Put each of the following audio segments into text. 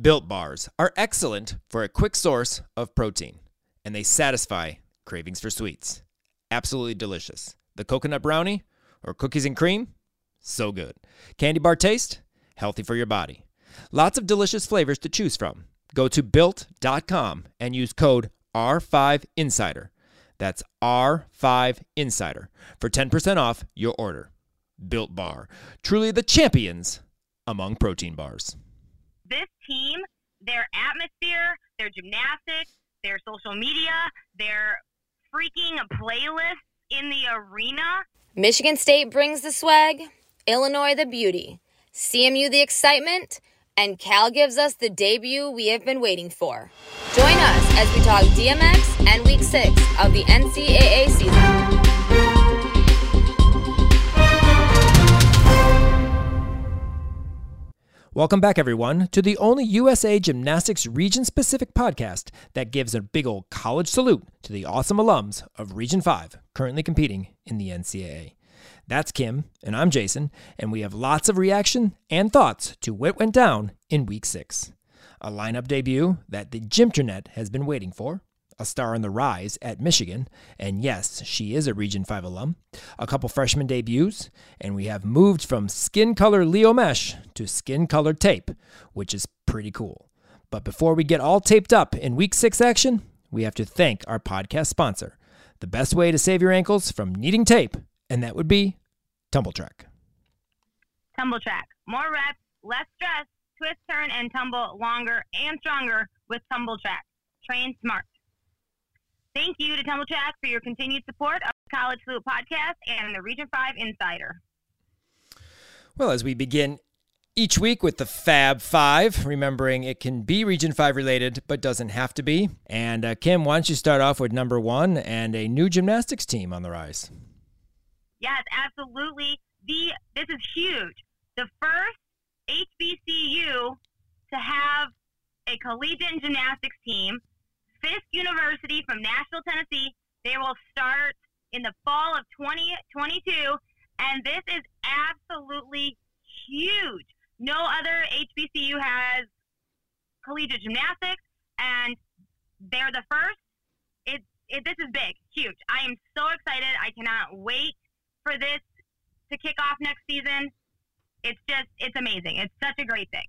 Built bars are excellent for a quick source of protein, and they satisfy cravings for sweets. Absolutely delicious. The coconut brownie or cookies and cream, so good. Candy bar taste, healthy for your body. Lots of delicious flavors to choose from. Go to built.com and use code R5Insider. That's R5Insider for 10% off your order. Built Bar, truly the champions among protein bars. Team, their atmosphere, their gymnastics, their social media, their freaking playlists in the arena. Michigan State brings the swag, Illinois the beauty, CMU the excitement, and Cal gives us the debut we have been waiting for. Join us as we talk DMX and week six of the NCAA season. Welcome back, everyone, to the only USA Gymnastics region specific podcast that gives a big old college salute to the awesome alums of Region 5 currently competing in the NCAA. That's Kim, and I'm Jason, and we have lots of reaction and thoughts to what went down in Week 6. A lineup debut that the Gymternet has been waiting for, a star on the rise at Michigan, and yes, she is a Region 5 alum, a couple freshman debuts, and we have moved from skin color Leo mesh to skin colored tape, which is pretty cool. But before we get all taped up in week six action, we have to thank our podcast sponsor, the best way to save your ankles from needing tape, and that would be Tumbl Trak. Tumbl Trak. More reps, less stress, twist, turn, and tumble longer and stronger with Tumbl Trak. Train smart. Thank you to Tumbl Trak for your continued support of the College Salute podcast and the Region 5 Insider. Well, as we begin each week with the Fab Five, remembering it can be Region 5 related, but doesn't have to be. And uh, Kim, why don't you start off with number one and a new gymnastics team on the rise? Yes, absolutely. The This is huge. The first HBCU to have a collegiate gymnastics team Fisk University from Nashville, Tennessee. They will start in the fall of 2022, and this is absolutely huge. No other HBCU has collegiate gymnastics, and they're the first. It, it this is big, huge. I am so excited. I cannot wait for this to kick off next season. It's just, it's amazing. It's such a great thing.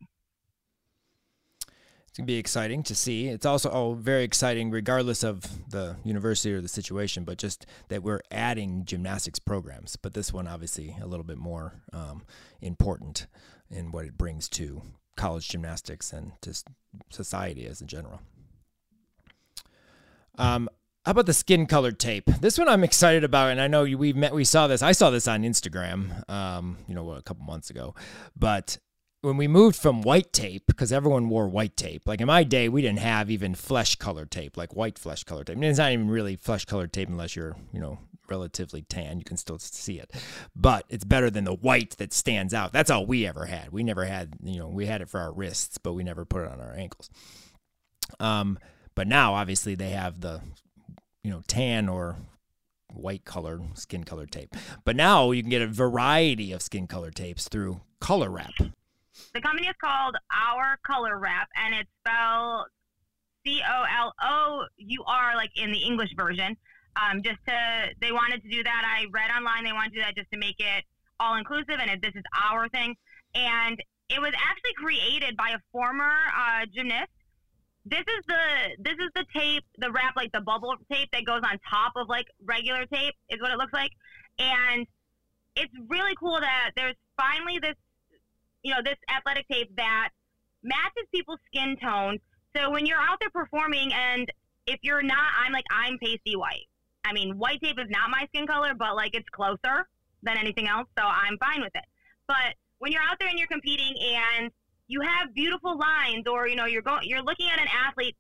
It's gonna be exciting to see. It's also oh, very exciting, regardless of the university or the situation, but just that we're adding gymnastics programs. But this one, obviously, a little bit more um, important in what it brings to college gymnastics and to society as a general. Um, how about the skin colored tape? This one I'm excited about, and I know we met, we saw this. I saw this on Instagram, um, you know, a couple months ago, but when we moved from white tape, because everyone wore white tape, like in my day, we didn't have even flesh colored tape, like white flesh colored tape. I mean, it's not even really flesh colored tape unless you're, you know, relatively tan. You can still see it, but it's better than the white that stands out. That's all we ever had. We never had, you know, we had it for our wrists, but we never put it on our ankles. Um, but now obviously they have the, you know, tan or white colored skin colored tape. But now you can get a variety of skin colored tapes through Color Wrap. The company is called Our Color Wrap, and it's spelled C O L O U R, like in the English version. Um, just to, they wanted to do that. I read online they wanted to do that just to make it all inclusive, and it, this is our thing. And it was actually created by a former uh, gymnast. This is the this is the tape, the wrap, like the bubble tape that goes on top of like regular tape, is what it looks like. And it's really cool that there's finally this you know, this athletic tape that matches people's skin tone. So when you're out there performing, and if you're not, I'm like, I'm pasty white. I mean, white tape is not my skin color, but like it's closer than anything else, so I'm fine with it. But when you're out there and you're competing and you have beautiful lines, or you know, you're going, you're looking at an athlete,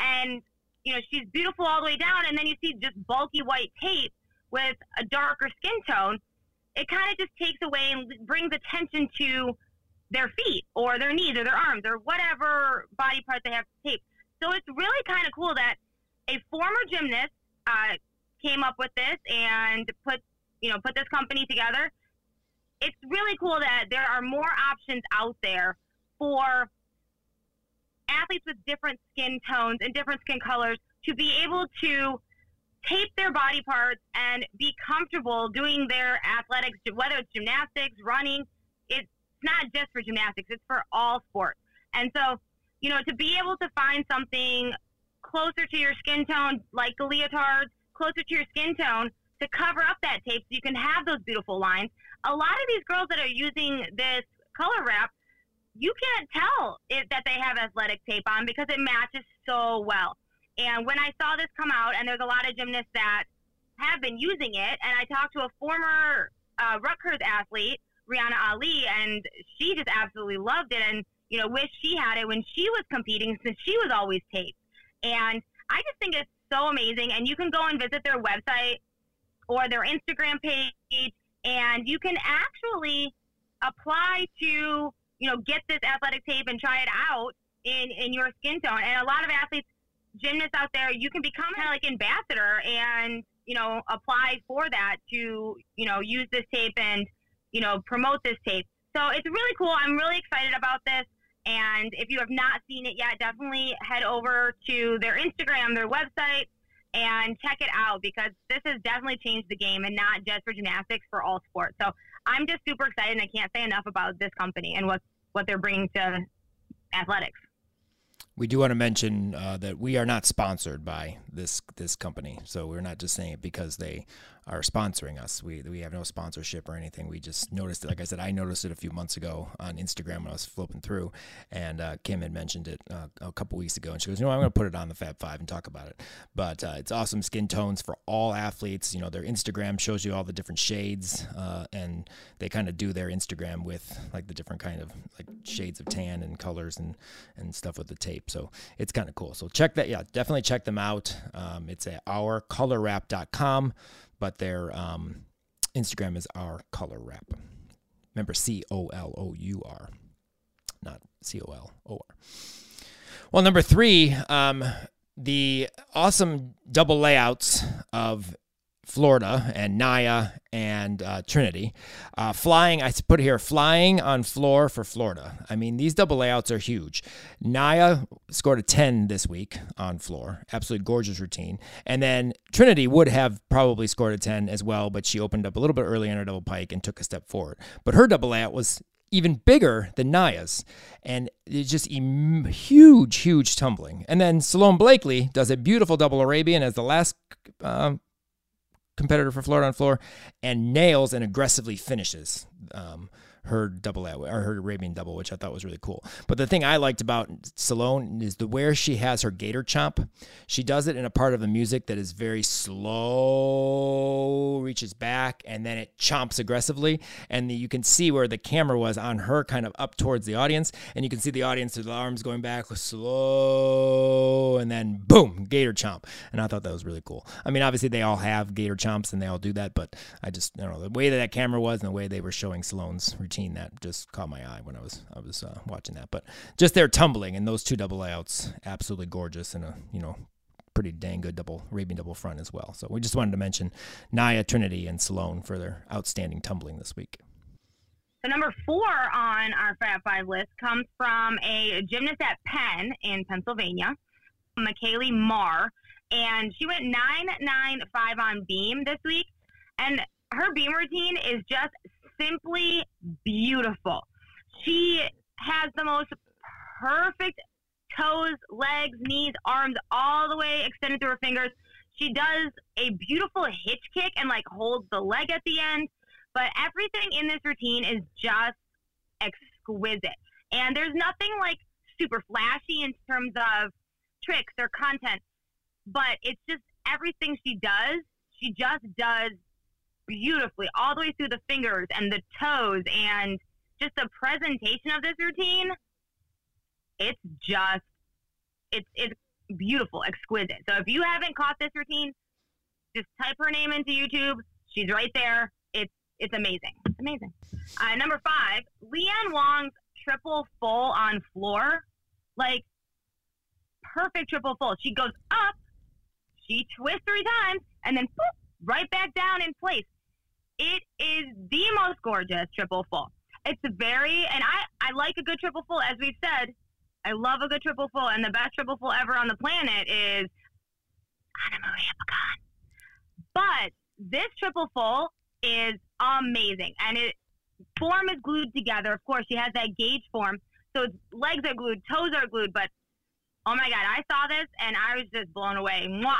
and you know she's beautiful all the way down, and then you see just bulky white tape with a darker skin tone it kind of just takes away and brings attention to their feet or their knees or their arms or whatever body part they have to tape. So it's really kind of cool that a former gymnast uh, came up with this and put you know put this company together. It's really cool that there are more options out there for athletes with different skin tones and different skin colors to be able to tape their body parts and be comfortable doing their athletics, whether it's gymnastics, running. It's not just for gymnastics, it's for all sports. And so, you know, to be able to find something closer to your skin tone, like the leotards, closer to your skin tone, to cover up that tape so you can have those beautiful lines. A lot of these girls that are using this color wrap, you can't tell that they have athletic tape on because it matches so well. And when I saw this come out, and there's a lot of gymnasts that have been using it, and I talked to a former uh, Rutgers athlete, Rihanna Ali, and she just absolutely loved it, and you know, wished she had it when she was competing since she was always taped. And I just think it's so amazing. And you can go and visit their website or their Instagram page, and you can actually apply to, you know, get this athletic tape and try it out in, in your skin tone. And a lot of athletes, gymnasts out there, you can become kind of like ambassador and, you know, apply for that to, you know, use this tape and, you know, promote this tape. So it's really cool. I'm really excited about this. And if you have not seen it yet, definitely head over to their Instagram, their website, and check it out because this has definitely changed the game and not just for gymnastics, for all sports. So I'm just super excited and I can't say enough about this company and what, what they're bringing to athletics. We do want to mention uh, that we are not sponsored by this this company, so we're not just saying it because they are sponsoring us. We we have no sponsorship or anything. We just noticed it. Like I said, I noticed it a few months ago on Instagram when I was flipping through, and uh, Kim had mentioned it uh, a couple weeks ago, and she goes, "You know, I'm going to put it on the Fab Five and talk about it." But uh, it's awesome skin tones for all athletes. You know, their Instagram shows you all the different shades, uh, and they kind of do their Instagram with like the different kind of like shades of tan and colors and and stuff with the tape. So it's kind of cool. So check that. Yeah, definitely check them out. Um, it's at ourcolorwrap.com but their um, Instagram is our color wrap. Remember C O L O U R, not C O L O R. Well, number three, um, the awesome double layouts of Florida and Naya and uh, Trinity. Uh, flying, I put here, flying on floor for Florida. I mean, these double layouts are huge. Naya scored a 10 this week on floor. Absolutely gorgeous routine. And then Trinity would have probably scored a 10 as well, but she opened up a little bit early on her double pike and took a step forward. But her double layout was even bigger than Naya's. And it's just huge, huge tumbling. And then Sloane Blakely does a beautiful double Arabian as the last uh, competitor for Florida on floor and nails and aggressively finishes. Um, her double or her Arabian double, which I thought was really cool. But the thing I liked about Sloane is the where she has her gator chomp. She does it in a part of the music that is very slow, reaches back, and then it chomps aggressively. And the, you can see where the camera was on her, kind of up towards the audience, and you can see the audience with the arms going back slow, and then boom, gator chomp. And I thought that was really cool. I mean, obviously they all have gator chomps and they all do that, but I just I don't know the way that that camera was and the way they were showing Sloane's routine that just caught my eye when I was I was uh, watching that. But just their tumbling and those two double layouts, absolutely gorgeous and a you know pretty dang good double Arabian double front as well. So we just wanted to mention Naya, Trinity, and Sloane for their outstanding tumbling this week. So number four on our Fab Five list comes from a gymnast at Penn in Pennsylvania, McKaylee Marr, and she went nine nine five on beam this week, and her beam routine is just simply beautiful. She has the most perfect toes, legs, knees, arms, all the way extended through her fingers. She does a beautiful hitch kick and like holds the leg at the end. But everything in this routine is just exquisite. And there's nothing like super flashy in terms of tricks or content, but it's just everything she does, she just does beautifully all the way through the fingers and the toes and just the presentation of this routine it's just it's it's beautiful exquisite. So if you haven't caught this routine just type her name into youtube. She's right there. It's it's amazing. It's amazing. Uh, number five leanne wong's triple full on floor. Like perfect triple full. She goes up she twists three times and then boop, right back down in place it is the most gorgeous triple full. It's very, and I, I like a good triple full. As we've said, I love a good triple full, and the best triple full ever on the planet is Anna Maria. But this triple full is amazing, and it form is glued together. Of course, she has that GAGE form, so legs are glued, toes are glued. But oh my god, I saw this and I was just blown away. Mwah!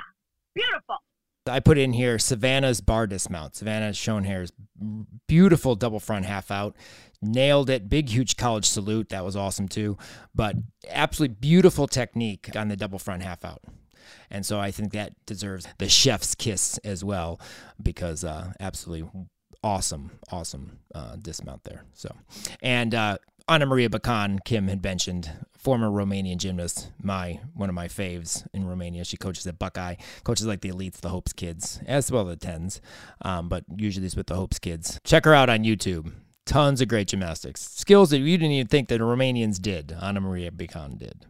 Beautiful. I put in here Savannah's bar dismount. Savannah's shown here is beautiful double front half out. Nailed it. Big, huge college salute. That was awesome too. But absolutely beautiful technique on the double front half out. And so I think that deserves the chef's kiss as well because uh, absolutely awesome, awesome uh, dismount there. So, and uh, Anna Maria Bican, Kim had mentioned, former Romanian gymnast, my one of my faves in Romania. She coaches at Buckeye, coaches like the elites, the Hopes kids, as well as the tens, um, but usually it's with the Hopes kids. Check her out on YouTube. Tons of great gymnastics skills that you didn't even think that the Romanians did. Anna Maria Bican did.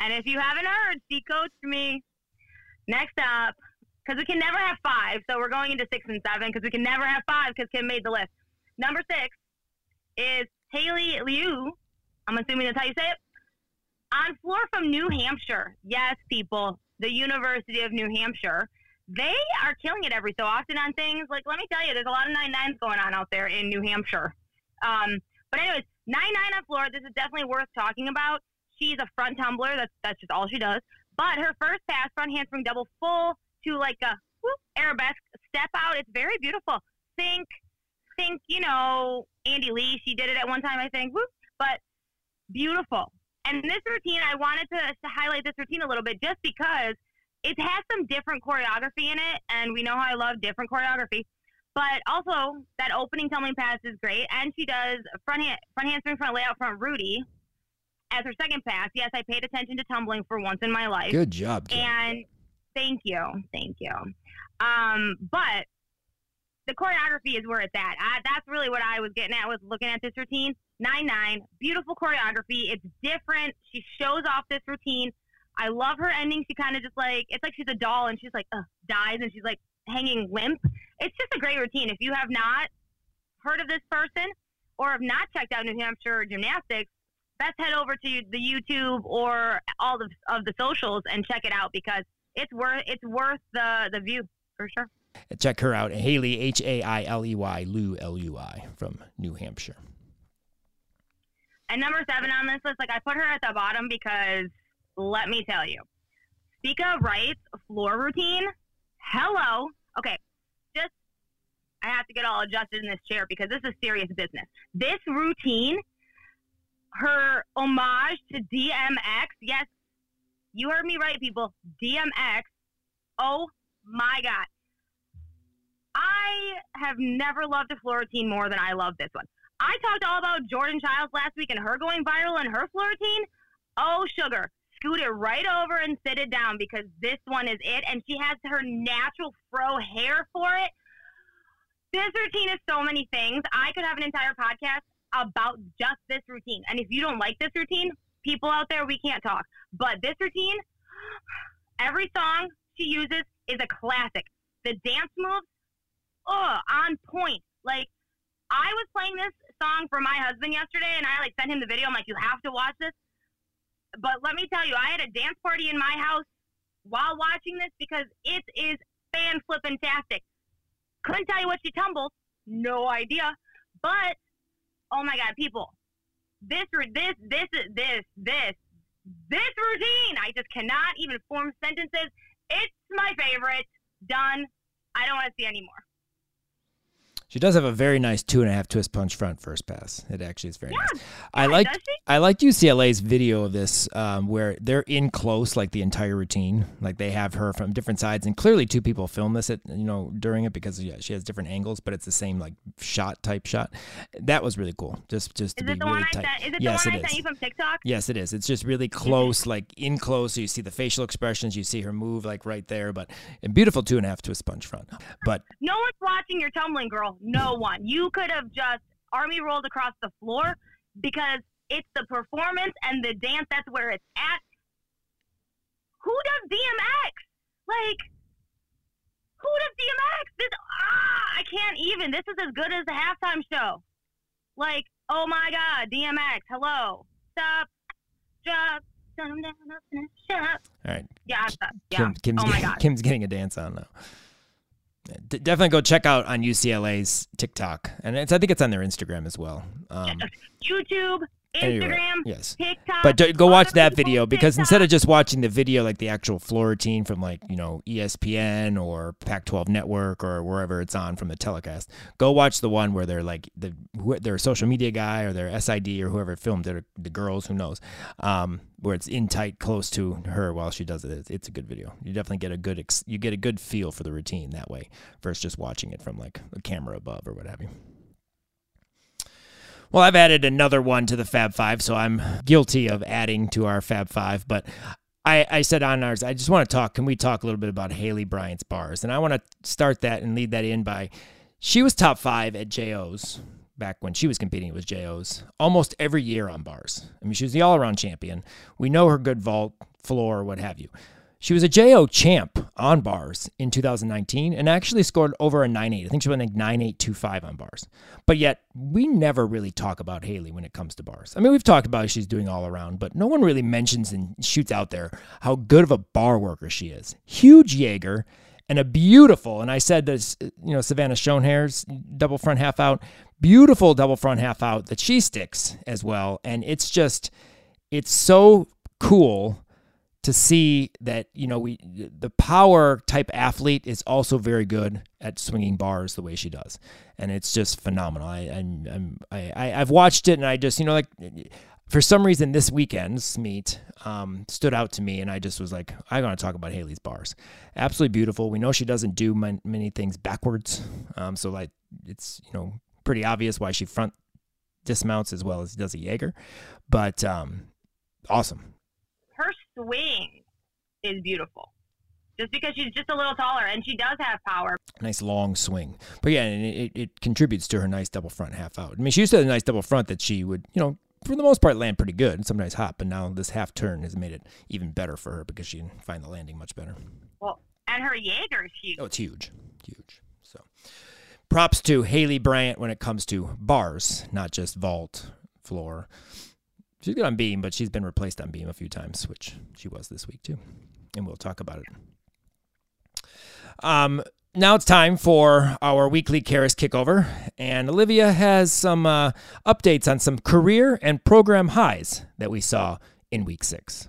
And if you haven't heard, she coached me. Next up, because we can never have five. So we're going into six and seven because we can never have five because Kim made the list. Number six is Haley Liu. I'm assuming that's how you say it. On floor from New Hampshire. Yes, people, the University of New Hampshire. They are killing it every so often on things. Like, let me tell you, there's a lot of nine nines going on out there in New Hampshire. Um, but anyways, nine nine on floor. This is definitely worth talking about. She's a front tumbler. That's that's just all she does. But her first pass, front handspring double full to like a whoop, arabesque step out. It's very beautiful. Think, think, you know, Andy Lee. She did it at one time, I think. Whoop, but beautiful. And this routine, I wanted to, to highlight this routine a little bit just because it has some different choreography in it, and we know how I love different choreography. But also, that opening tumbling pass is great, and she does front hand, front handspring, front layout, front Rudy as her second pass. Yes, I paid attention to tumbling for once in my life. Good job. Kim. And Thank you. Thank you. Um, but the choreography is where it's at. I, that's really what I was getting at with looking at this routine. 9 9, beautiful choreography. It's different. She shows off this routine. I love her ending. She kind of just like, it's like she's a doll and she's like, dies and she's like hanging limp. It's just a great routine. If you have not heard of this person or have not checked out New Hampshire gymnastics, best head over to the YouTube or all of, of the socials and check it out because it's worth it's worth the the view for sure. Check her out, Haley H A I L E Y Lu L U I from New Hampshire. And number seven on this list, like I put her at the bottom because let me tell you, Sekai Wright's floor routine. Hello, okay, just I have to get all adjusted in this chair because this is serious business. This routine, her homage to DMX. Yes, you heard me right, people. DMX. Oh my God. I have never loved a floor routine more than I love this one. I talked all about Jordan Chiles last week and her going viral and her floor routine. Oh, sugar. Scoot it right over and sit it down because this one is it. And she has her natural fro hair for it. This routine is so many things. I could have an entire podcast about just this routine. And if you don't like this routine, people out there, we can't talk. But this routine, every song she uses is a classic. The dance moves, oh, on point. Like, I was playing this song for my husband yesterday, and I like sent him the video. I'm like, you have to watch this. But let me tell you, I had a dance party in my house while watching this because it is fan flipping tastic. Couldn't tell you what she tumbled, no idea. But oh my god, people, this, this, this, this, this, this routine. I just cannot even form sentences. It's my favorite. Done. I don't want to see any more. She does have a very nice two and a half twist punch front first pass. It actually is very yeah. nice. I like I liked UCLA's video of this um, where they're in close like the entire routine. Like they have her from different sides, and clearly two people film this at you know during it because yeah, she has different angles, but it's the same like shot type shot. That was really cool. Just just is to be really tight. Is it yes, the one I sent you from TikTok? Yes, it is. It's just really close, like in close. So you see the facial expressions, you see her move like right there, but a beautiful two and a half twist punch front. But no one's watching your tumbling, girl. No one. You could have just army rolled across the floor because it's the performance and the dance. That's where it's at. Who does DMX? Like, who does DMX? This ah, I can't even. This is as good as the halftime show. Like, oh my God, DMX, hello, stop. drop. Turn 'em down, up in the shop. All right. Yeah, I- yeah. Kim's, oh my getting, god. Kim's getting a dance on now. D- definitely go check out on UCLA's TikTok, and I think it's on their Instagram as well. Um, YouTube, Instagram, yes. TikTok. But do, go watch that video because instead of just watching the video, like the actual floor routine from like you know ESPN or Pac-12 Network or wherever it's on from the telecast, go watch the one where they're like the who, their social media guy or their SID or whoever filmed it, the girls, who knows, um, where it's in tight, close to her while she does it. It's, it's a good video. You definitely get a good ex- you get a good feel for the routine that way versus just watching it from like a camera above or what have you. Well, I've added another one to the Fab Five, so I'm guilty of adding to our Fab Five. But I, I said on ours, I just want to talk. Can we talk a little bit about Haley Bryant's bars? And I want to start that and lead that in by she was top five at JO's back when she was competing. It was JO's almost every year on bars. I mean, she was the all around champion. We know her good vault, floor, what have you. She was a JO champ on bars in 2019 and actually scored over a 9.8. I think she went like 9.825 on bars. But yet, we never really talk about Haley when it comes to bars. I mean, we've talked about she's doing all around, but no one really mentions and shoots out there how good of a bar worker she is. Huge Jaeger and a beautiful, and I said this, you know, Savannah Schoenherr's double front half out, beautiful double front half out that she sticks as well. And it's just, it's so cool to see that you know we the power type athlete is also very good at swinging bars the way she does, and it's just phenomenal. I I'm, I'm I I- I've watched it and I just you know like for some reason this weekend's meet um, stood out to me and I just was like I gotta talk about Haley's bars. Absolutely beautiful. We know she doesn't do mon- many things backwards, um, so like it's you know pretty obvious why she front dismounts as well as does a Jaeger, but um, awesome. Swing is beautiful. Just because she's just a little taller and she does have power. nice long swing. But yeah, and it, it contributes to her nice double front half out. I mean, she used to have a nice double front that she would, you know, for the most part land pretty good and sometimes hot, but now this half turn has made it even better for her because she can find the landing much better. Well, and her Jaeger is huge. Oh, it's huge. Huge. So props to Haley Bryant when it comes to bars, not just vault, floor. She's good on beam, but she's been replaced on beam a few times, which she was this week too. And we'll talk about it. Um, now it's time for our weekly Karas kickover, and Olivia has some uh, updates on some career and program highs that we saw in week six.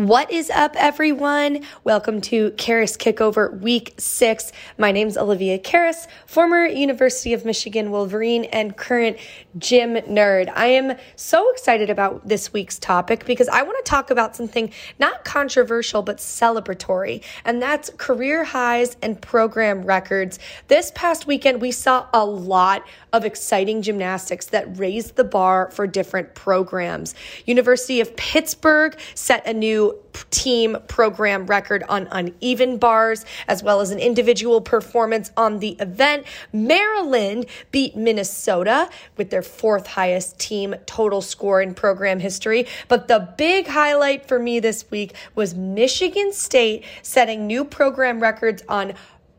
What is up, everyone? Welcome to Karas Kickover Week 6. My name's Olivia Karas, former University of Michigan Wolverine and current gym nerd. I am so excited about this week's topic because I want to talk about something not controversial but celebratory, and that's career highs and program records. This past weekend, we saw a lot of exciting gymnastics that raised the bar for different programs. University of Pittsburgh set a new team program record on uneven bars, as well as an individual performance on the event. Maryland beat Minnesota with their fourth highest team total score in program history. But the big highlight for me this week was Michigan State setting new program records on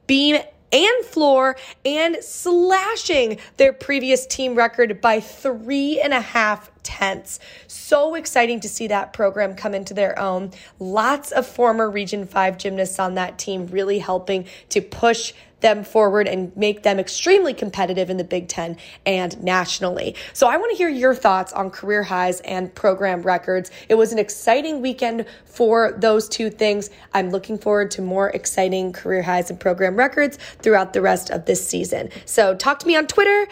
beam and floor and slashing their previous team record by three and a half tenths. So exciting to see that program come into their own. Lots of former Region 5 gymnasts on that team really helping to push them forward and make them extremely competitive in the Big Ten and nationally. So I want to hear your thoughts on career highs and program records. It was an exciting weekend for those two things. I'm looking forward to more exciting career highs and program records throughout the rest of this season. So talk to me on Twitter,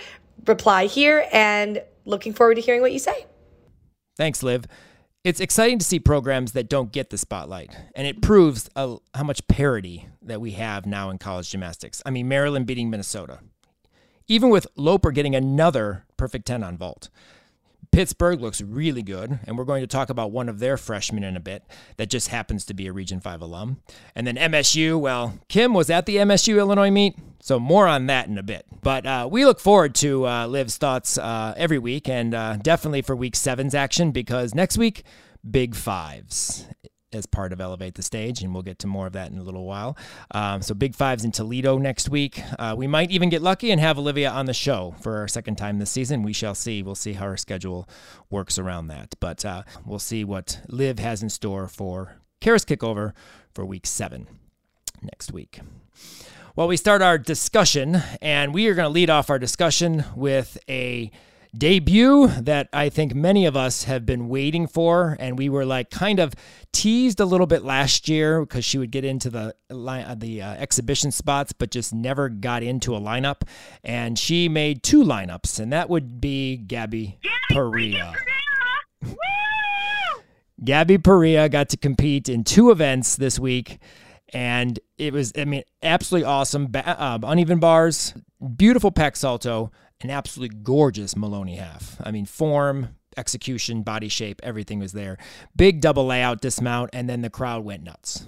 reply here, and looking forward to hearing what you say. Thanks, Liv. It's exciting to see programs that don't get the spotlight, and it proves how much parity that we have now in college gymnastics. I mean, Maryland beating Minnesota, even with Loper getting another perfect 10 on vault. Pittsburgh looks really good, and we're going to talk about one of their freshmen in a bit that just happens to be a Region 5 alum. And then MSU, well, Kim was at the MSU Illinois meet, so more on that in a bit. But uh, we look forward to uh, Liv's thoughts uh, every week, and uh, definitely for week seven's action, because next week, big fives. As part of Elevate the Stage, and we'll get to more of that in a little while. Um, so, Big Fives in Toledo next week. Uh, we might even get lucky and have Olivia on the show for our second time this season. We shall see. We'll see how our schedule works around that. But uh, we'll see what Liv has in store for Karas Kickover for week seven next week. Well, we start our discussion, and we are going to lead off our discussion with a debut that I think many of us have been waiting for. And we were like kind of teased a little bit last year because she would get into the line, the uh, exhibition spots, but just never got into a lineup. And she made two lineups, and that would be Gabby Perea. Gabby Perea got to compete in two events this week and it was I mean absolutely awesome. Uh, uneven bars, beautiful Pak salto, an absolutely gorgeous Maloney half. I mean, form, execution, body shape, everything was there. Big double layout dismount, and then the crowd went nuts.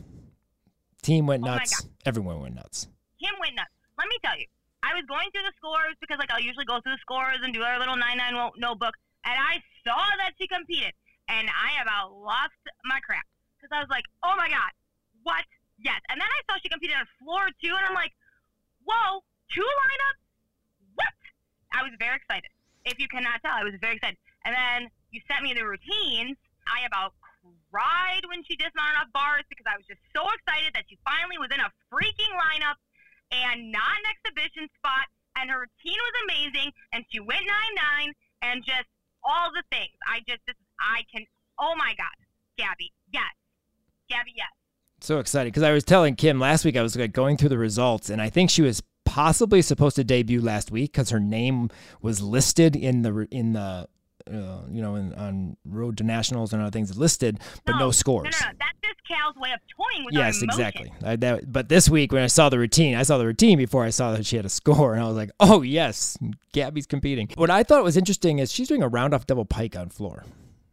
Team went oh nuts. Everyone went nuts. Kim went nuts. Let me tell you, I was going through the scores because like I'll usually go through the scores and do our little nine nine notebook, and I saw that she competed, and I about lost my crap because I was like, oh my god, what? Yes. And then I saw she competed on floor two, and I'm like, whoa, two lineups I was very excited. If you cannot tell, I was very excited. And then you sent me the routines. I about cried when she dismounted off bars because I was just so excited that she finally was in a freaking lineup and not an exhibition spot. And her routine was amazing. And she went 9 9 and just all the things. I just, this, I can, oh my God, Gabby, yes. Gabby, yes. So excited because I was telling Kim last week I was like going through the results and I think she was possibly supposed to debut last week because her name was listed in the in the uh, you know, in, on road to nationals and other things listed, but no, no scores. No, no, no, that's just Cal's way of toying with yes, exactly. I, that, but this week when I saw the routine, I saw the routine before I saw that she had a score, and I was like, oh yes, Gabby's competing. What I thought was interesting is she's doing a round off double pike on floor.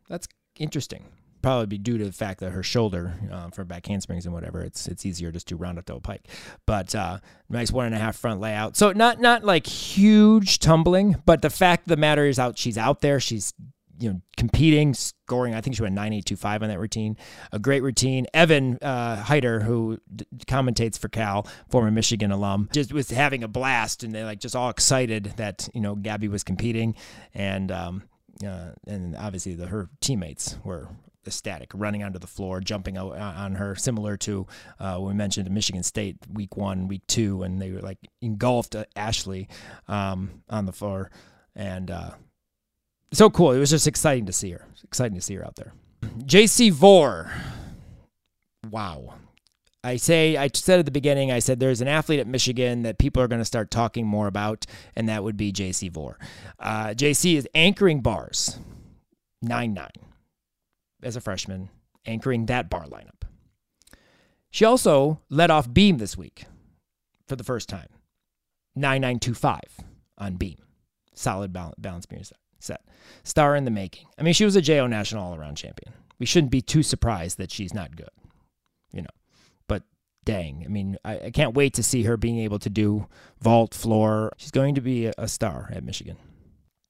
That's interesting probably be due to the fact that her shoulder uh, for back handsprings and whatever it's it's easier just to round up double pike. But uh, nice one and a half front layout. So not not like huge tumbling but the fact of the matter is out she's out there. She's you know competing scoring i think she went 9825 on that routine. A great routine. Evan uh, Heiter, who commentates for cal former michigan alum just was having a blast and they like just all excited that you know gabby was competing. And um, uh, and obviously the, her teammates were ecstatic, running onto the floor, jumping uh, on her, similar to uh, we mentioned Michigan State week one, week two, and they were like engulfed uh, Ashley um, on the floor, and uh, so cool. It was just exciting to see her. Exciting to see her out there. JC Vore. Wow. I say, I said at the beginning, I said there's an athlete at Michigan that people are going to start talking more about, and that would be JC Vore. Uh, JC is anchoring bars, 9 9 as a freshman, anchoring that bar lineup. She also led off beam this week for the first time. 9925 on beam. Solid balance beam set. Star in the making. I mean, she was a JO national all around champion. We shouldn't be too surprised that she's not good, you know. But dang, I mean, I, I can't wait to see her being able to do vault, floor. She's going to be a, a star at Michigan.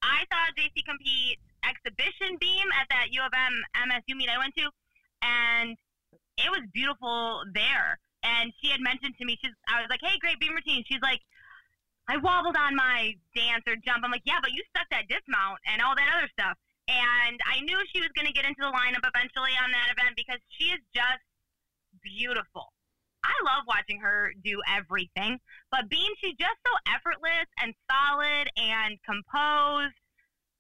I saw JC compete exhibition beam at that U of M MSU meet I went to, and it was beautiful there. And she had mentioned to me, she's, I was like, hey, great beam routine. She's like, I wobbled on my dance or jump. I'm like, yeah, but you stuck that dismount and all that other stuff. And I knew she was going to get into the lineup eventually on that event because she is just beautiful. I love watching her do everything, but being she's just so effortless and solid and composed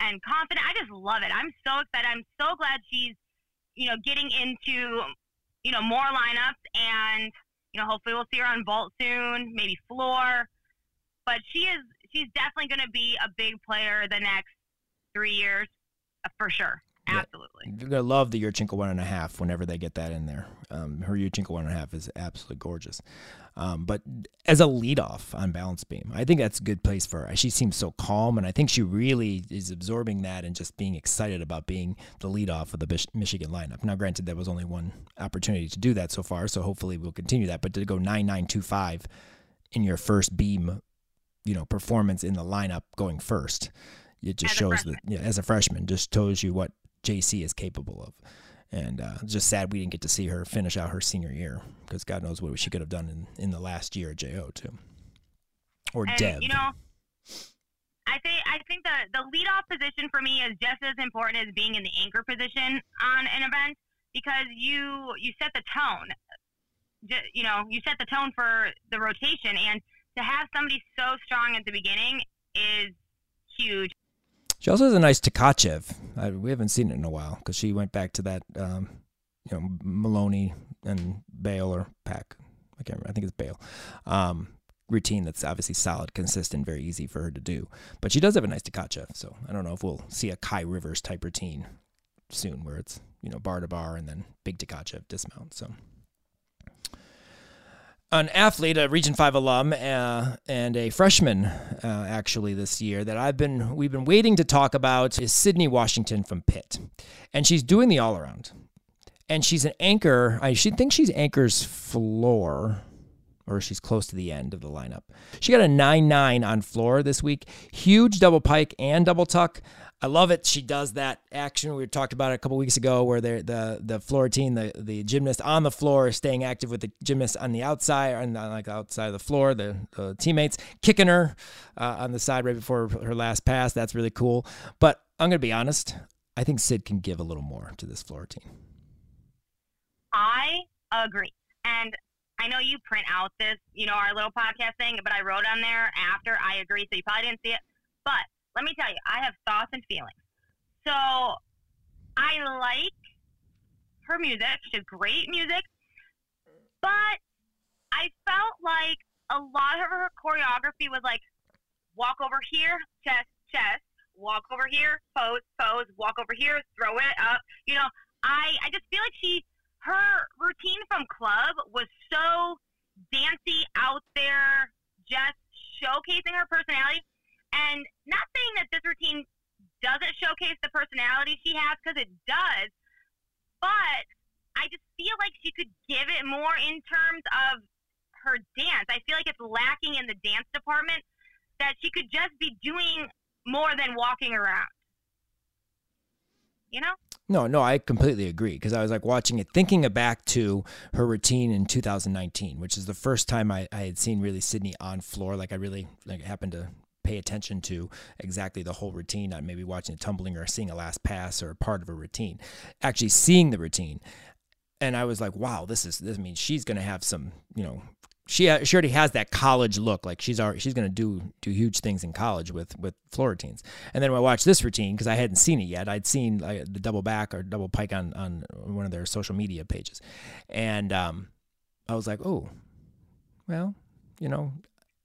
and confident. I just love it. I'm so excited. I'm so glad she's, you know, getting into, you know, more lineups and, you know, hopefully we'll see her on vault soon, maybe floor. But she is, she's definitely going to be a big player the next three years for sure. Absolutely. Yeah. Gonna love the Yurchenko one and a half whenever they get that in there. Um, her Yurchenko one and a half is absolutely gorgeous. Um, but as a leadoff on balance beam, I think that's a good place for her. She seems so calm, and I think she really is absorbing that and just being excited about being the leadoff of the Michigan lineup. Now, granted, there was only one opportunity to do that so far, so hopefully we'll continue that. But to go nine nine two five in your first beam, you know, performance in the lineup going first, it just as shows that yeah, as a freshman, just shows you what JC is capable of. And uh, just sad we didn't get to see her finish out her senior year because God knows what she could have done in, in the last year at JO too, or and, Dev. You know, I think I think the the leadoff position for me is just as important as being in the anchor position on an event because you you set the tone. You know, you set the tone for the rotation, and to have somebody so strong at the beginning is huge. She also has a nice Tkachev. I, we haven't seen it in a while because she went back to that, um, you know, Maloney and Bale or Pack. I can't remember. I think it's Bale. Um, routine that's obviously solid, consistent, very easy for her to do. But she does have a nice Tkachev, so I don't know if we'll see a Kai Rivers type routine soon where it's, you know, bar to bar and then big Tkachev dismount. So an athlete, a Region Five alum, uh, and a freshman uh, actually this year that I've been we've been waiting to talk about is Sydney Washington from Pitt, and she's doing the all around, and she's an anchor. I she think she's anchors floor or she's close to the end of the lineup. She got a 9 9 on floor this week. Huge double pike and double tuck. I love it. She does that action we talked about a couple weeks ago, where the the floor team, the the gymnast on the floor, staying active with the gymnast on the outside, on like outside of the floor. The, the teammates kicking her uh, on the side right before her last pass. That's really cool. But I'm gonna be honest. I think Sid can give a little more to this floor team. I agree, and I know you print out this, you know, our little podcast thing, but I wrote on there after I agree, so you probably didn't see it. But let me tell you, I have thoughts and feelings. So I like her music. She has great music, but I felt like a lot of her choreography was like walk over here, chest, chest, walk over here, pose, pose, walk over here, throw it up. You know, I I just feel like she her routine from club was so dancy out there, just showcasing her personality. And not saying that this routine doesn't showcase the personality she has, because it does, but I just feel like she could give it more in terms of her dance. I feel like it's lacking in the dance department that she could just be doing more than walking around. You know? No, no, I completely agree because I was like watching it, thinking back to her routine in 2019, which is the first time I, I had seen really Sydney on floor. Like I really like happened to pay attention to exactly the whole routine, not maybe watching a tumbling or seeing a last pass or part of a routine. Actually seeing the routine, and I was like, wow, this is this means she's going to have some, you know, she she already has that college look. Like she's already, she's gonna do do huge things in college with with floor routines. And then when I watched this routine because I hadn't seen it yet, I'd seen like, the double back or double pike on on one of their social media pages, and um, I was like, oh, well, you know,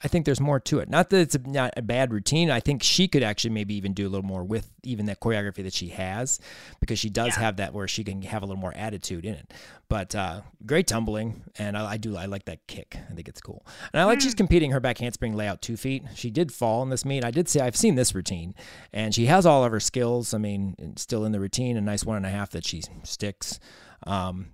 I think there's more to it. Not that it's a, not a bad routine. I think she could actually maybe even do a little more with even that choreography that she has, because she does yeah. have that where she can have a little more attitude in it. But uh, great tumbling, and I, I, do I like that kick. I think it's cool, and I like mm. she's competing her back handspring layout two feet. She did fall in this meet. I did say I've seen this routine, and she has all of her skills. I mean, still in the routine, a nice one and a half that she sticks. Um,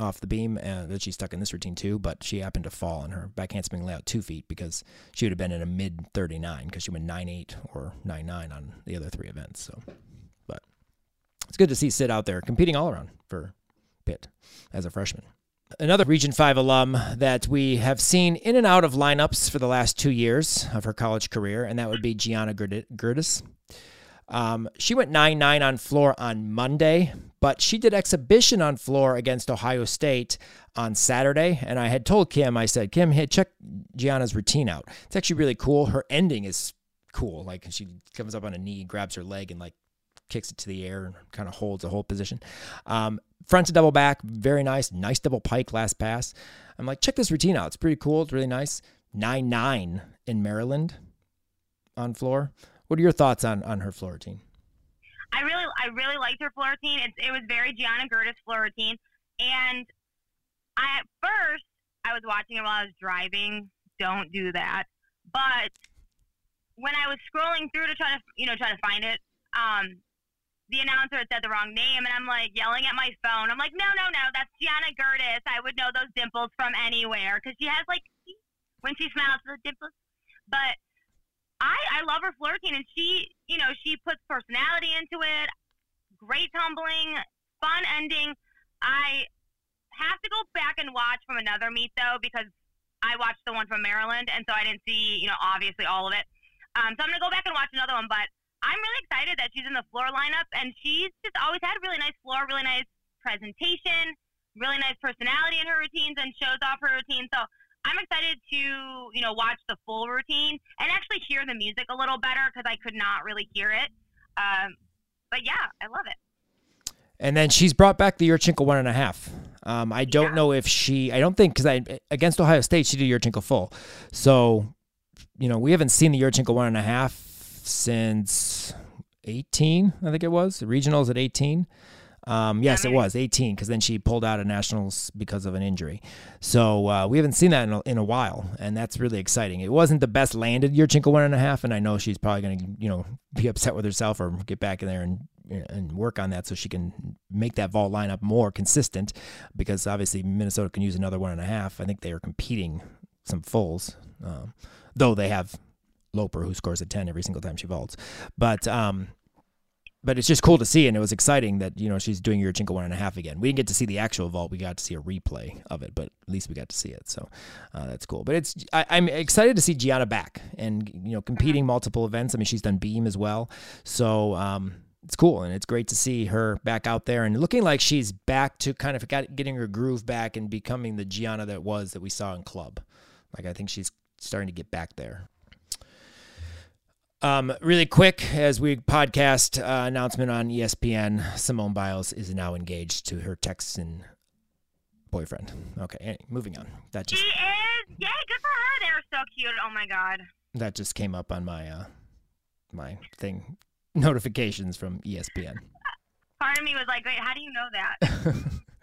off the beam and that she stuck in this routine too, but she happened to fall in her back handspring layout two feet because she would have been in a mid 39 because she went 9.8 or 9.9 on the other three events. So, but it's good to see Sid out there competing all around for Pitt as a freshman. Another Region 5 alum that we have seen in and out of lineups for the last two years of her college career, and that would be Gianna Gertis. Um, she went 9 9 on floor on Monday, but she did exhibition on floor against Ohio State on Saturday. And I had told Kim, I said, Kim, hey, check Gianna's routine out. It's actually really cool. Her ending is cool. Like she comes up on a knee, grabs her leg, and like kicks it to the air and kind of holds a whole position. Um, front to double back, very nice. Nice double pike last pass. I'm like, check this routine out. It's pretty cool. It's really nice. 9 9 in Maryland on floor. What are your thoughts on on her floor routine? I really I really liked her floor routine. It, it was very Gianna Gertis floor routine, and I at first I was watching it while I was driving. Don't do that. But when I was scrolling through to try to you know try to find it, um, the announcer had said the wrong name, and I'm like yelling at my phone. I'm like, no, no, no, that's Gianna Gertis. I would know those dimples from anywhere because she has like when she smiles the dimples. But I, I love her flirting, and she, you know, she puts personality into it. Great tumbling, fun ending. I have to go back and watch from another meet though because I watched the one from Maryland, and so I didn't see, you know, obviously all of it. Um, so I'm gonna go back and watch another one, but I'm really excited that she's in the floor lineup, and she's just always had a really nice floor, really nice presentation, really nice personality in her routines, and shows off her routine. So I'm excited to, you know, watch the full routine and actually hear the music a little better because I could not really hear it. Um, but yeah, I love it. And then she's brought back the Yurchenko one and a half. Um, I don't yeah. know if she. I don't think because I against Ohio State she did Yurchenko full. So, you know, we haven't seen the Yurchenko one and a half since 18. I think it was the regionals at 18. Um, yes, it was 18 because then she pulled out of nationals because of an injury. So uh, we haven't seen that in a, in a while, and that's really exciting. It wasn't the best landed year. Yurchenko one and a half, and I know she's probably going to you know be upset with herself or get back in there and and work on that so she can make that vault lineup more consistent because obviously Minnesota can use another one and a half. I think they are competing some fulls, um, though they have Loper who scores a 10 every single time she vaults. But um, but it's just cool to see, and it was exciting that you know she's doing your Yurchenko one and a half again. We didn't get to see the actual vault; we got to see a replay of it, but at least we got to see it, so uh, that's cool. But it's I, am excited to see Gianna back and you know competing multiple events. I mean, she's done beam as well, so um, it's cool and it's great to see her back out there and looking like she's back to kind of getting her groove back and becoming the Gianna that was that we saw in club. Like I think she's starting to get back there. Um, really quick, as we podcast uh, announcement on ESPN, Simone Biles is now engaged to her Texan boyfriend. Okay, moving on. That just she is. Yay, good for her. They're so cute. Oh my god. That just came up on my uh, my thing notifications from ESPN. Part of me was like, wait, how do you know that?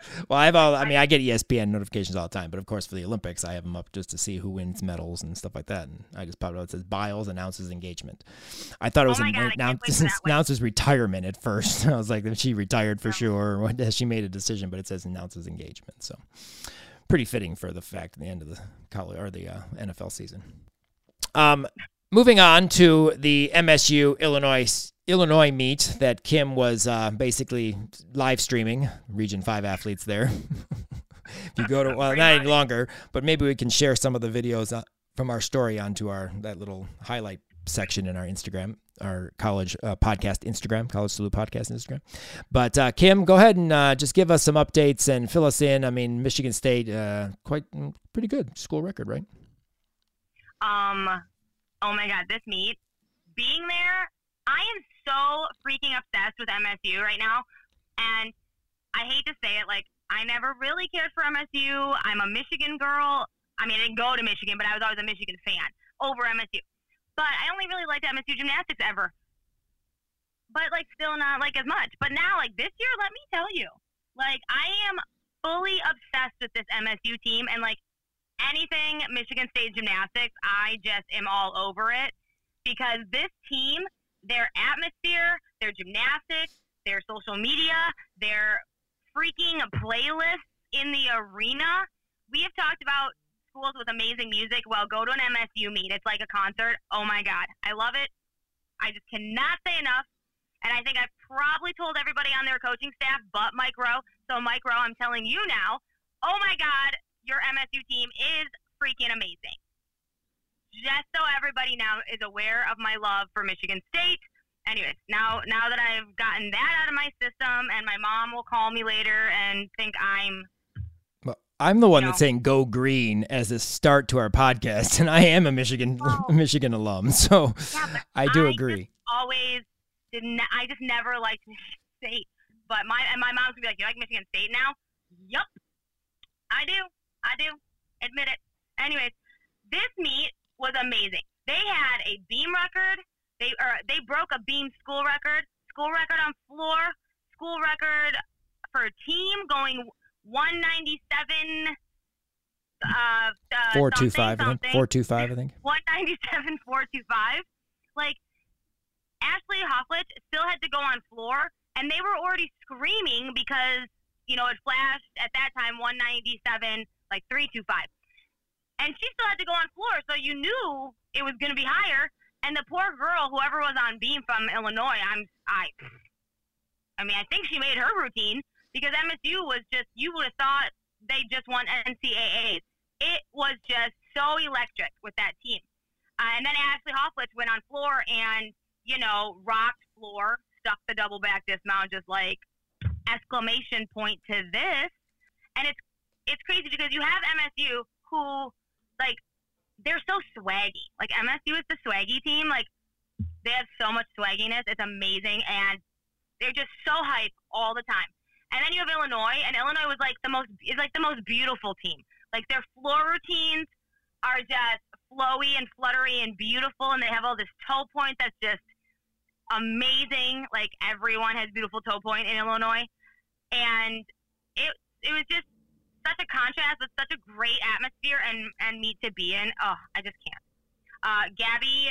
well, I have all. I mean, I get ESPN notifications all the time, but of course, for the Olympics, I have them up just to see who wins medals and stuff like that. And I just popped out. It says Biles announces engagement. I thought it was oh an, God, announces, announces retirement at first. I was like, she retired for sure, or she made a decision, but it says announces engagement. So, pretty fitting for the fact at the end of the college or the uh, NFL season. Um, moving on to the MSU Illinois Illinois meet that Kim was uh, basically live streaming. Region Five athletes there. if you go to well, not any longer, but maybe we can share some of the videos uh, from our story onto our that little highlight section in our Instagram, our college uh, podcast Instagram, College Salute podcast Instagram. But uh, Kim, go ahead and uh, just give us some updates and fill us in. I mean, Michigan State, uh, quite mm, pretty good school record, right? Um. Oh my God, this meet, being there, I am so freaking obsessed with MSU right now. And I hate to say it, like, I never really cared for MSU. I'm a Michigan girl. I mean, I didn't go to Michigan, but I was always a Michigan fan over MSU. But I only really liked MSU gymnastics ever. But, like, still not, like, as much. But now, like, this year, let me tell you, like, I am fully obsessed with this MSU team. And, like, anything Michigan State gymnastics, I just am all over it. Because this team – their atmosphere, their gymnastics, their social media, their freaking playlists in the arena. We have talked about schools with amazing music. Well, go to an MSU meet. It's like a concert. Oh my God. I love it. I just cannot say enough. And I think I've probably told everybody on their coaching staff but Mike Rowe. So, Mike Rowe, I'm telling you now, oh my God, your MSU team is freaking amazing just so everybody now is aware of my love for Michigan State. Anyways, now now that I've gotten that out of my system, and my mom will call me later and think I'm. Well, I'm the one know, that's saying "Go Green" as a start to our podcast, and I am a Michigan oh. Michigan alum, so yeah, I do I agree. always didn't. I just never liked Michigan State, but my and my mom's gonna be like, "You like Michigan State now?" Yup, I do. I do. Admit it. Anyways, this meet was amazing. They had a beam record. They or they broke a beam school record, school record on floor, school record for a team going 197. Uh, uh, four two five, I think. Four two five, I think. One ninety seven, four two five. Like Ashley Hofflich still had to go on floor, and they were already screaming because you know it flashed at that time one ninety seven, like three two five and she still had to go on floor, so you knew it was going to be higher. And the poor girl, whoever was on beam from Illinois, I'm I, I mean, I think she made her routine, because MSU was just you would have thought they just won NCAAs. It was just so electric with that team. Uh, and then Ashley Hofflich went on floor and you know rocked floor, stuck the double back dismount, just like exclamation point to this. And it's it's crazy because you have MSU who like they're so swaggy. Like MSU is the swaggy team. Like they have so much swagginess. It's amazing, and they're just so hype all the time. And then you have Illinois, and Illinois was like the most is like the most beautiful team. Like their floor routines are just flowy and fluttery and beautiful, and they have all this toe point that's just amazing. Like everyone has beautiful toe point in Illinois, and it it was just such a contrast with such a great atmosphere and and meet to be in. Oh, I just can't. Uh, Gabby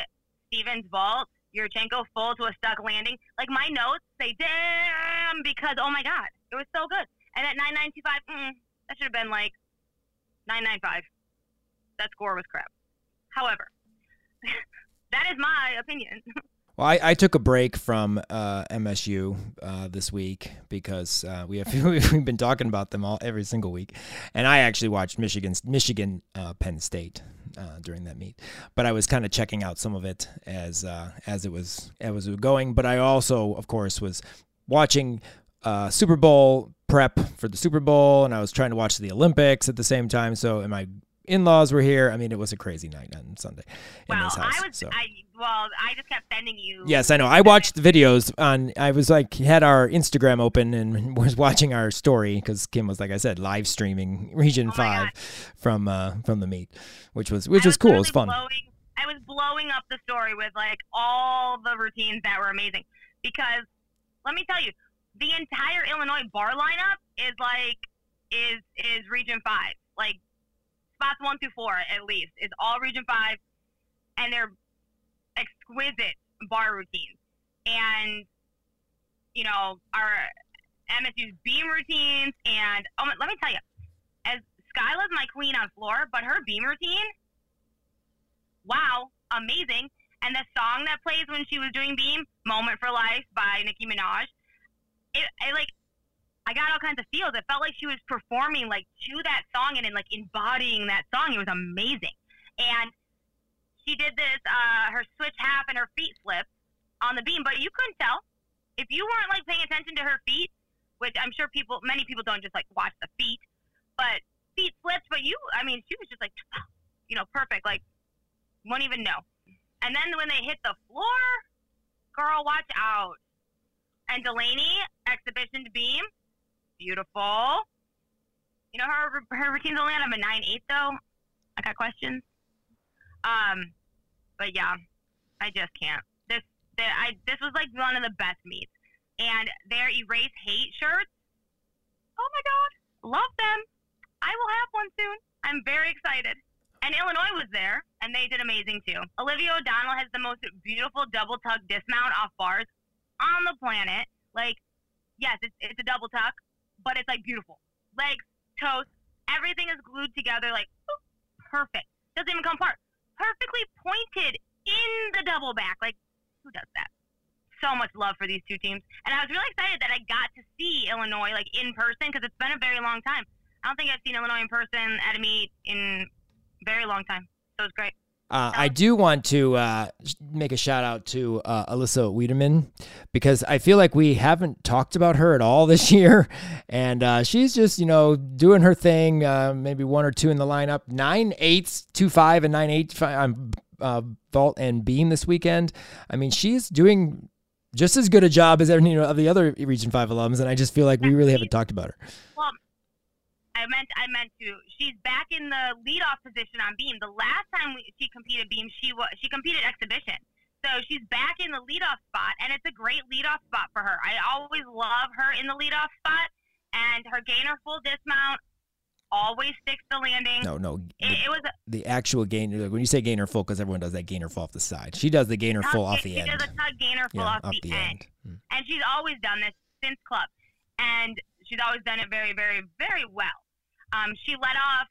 Stevens vault, Yurchenko full to a stuck landing. Like my notes say, damn, because oh my god, it was so good. And at 995, mm, that should have been like 995. That score was crap. However, that is my opinion. Well, I, I, took a break from uh, MSU uh, this week because uh, we have we've been talking about them all every single week, and I actually watched Michigan's Michigan uh, Penn State uh, during that meet. But I was kind of checking out some of it as uh, as it was as it was going. But I also, of course, was watching Super Bowl prep for the Super Bowl, and I was trying to watch the Olympics at the same time. So, am I in-laws were here. I mean, it was a crazy night on Sunday in well, this house. I was, so. I, well, I just kept sending you. Yes, I know. I watched the videos on. I was like, had our Instagram open and was watching our story because Kim was, like I said, live streaming Region oh Five from uh, from the meet, which was which was, was, cool. It was fun. Blowing, I was blowing up the story with like all the routines that were amazing because let me tell you, the entire Illinois bar lineup is like is is Region Five. Like spots one through four at least is all Region Five, and they're exquisite bar routines. And you know our MSU's beam routines, and oh, let me tell you, as Skyla's my queen on floor, but her beam routine, wow, amazing. And the song that plays when she was doing beam, "Moment for Life" by Nicki Minaj, it, it like I got all kinds of feels. It felt like she was performing like to that song and, and like embodying that song. It was amazing. And she did this, uh, her switch half and her feet flipped on the beam, but you couldn't tell. If you weren't like paying attention to her feet, which I'm sure people, many people don't just like watch the feet, but feet flipped, but you, I mean, she was just like, you know, perfect. Like, won't even know. And then when they hit the floor, girl, watch out. And Delaney, exhibition to beam, beautiful. You know, her her routine's only of a nine eight though. I got questions. Um, but yeah, I just can't. This the, I this was like one of the best meets, and their erase hate shirts. Oh my god, love them. I will have one soon. I'm very excited. And Illinois was there, and they did amazing too. Olivia O'Donnell has the most beautiful double tuck dismount off bars on the planet. Like, yes, it's, it's a double tuck, but it's like beautiful. Legs, toes, everything is glued together, like perfect. Doesn't even come apart. Perfectly pointed in the double back. Like, who does that? So much love for these two teams, and I was really excited that I got to see Illinois like in person because it's been a very long time. I don't think I've seen Illinois in person at a meet in very long time. So it's great. Uh, I do want to uh, make a shout out to uh, Alyssa Wiedemann because I feel like we haven't talked about her at all this year, and uh, she's just you know doing her thing. Uh, maybe one or two in the lineup. Nine eights, two five, and nine eight on uh, vault and beam this weekend. I mean, she's doing just as good a job as any you know, of the other Region Five alums, and I just feel like we really haven't talked about her. Well, I meant I meant to. She's back in the leadoff position on beam. The last time we, she competed beam, she was she competed exhibition. So she's back in the leadoff spot, and it's a great leadoff spot for her. I always love her in the leadoff spot, and her gainer full dismount always sticks the landing. No, no, it, the, it was a, the actual gainer. When you say gainer full, because everyone does that gainer full off the side. She does the gainer full off the she end. She does a tuck gainer full yeah, off, the, the end, end. Hmm. and she's always done this since club, and she's always done it very, very, very well. Um, she let off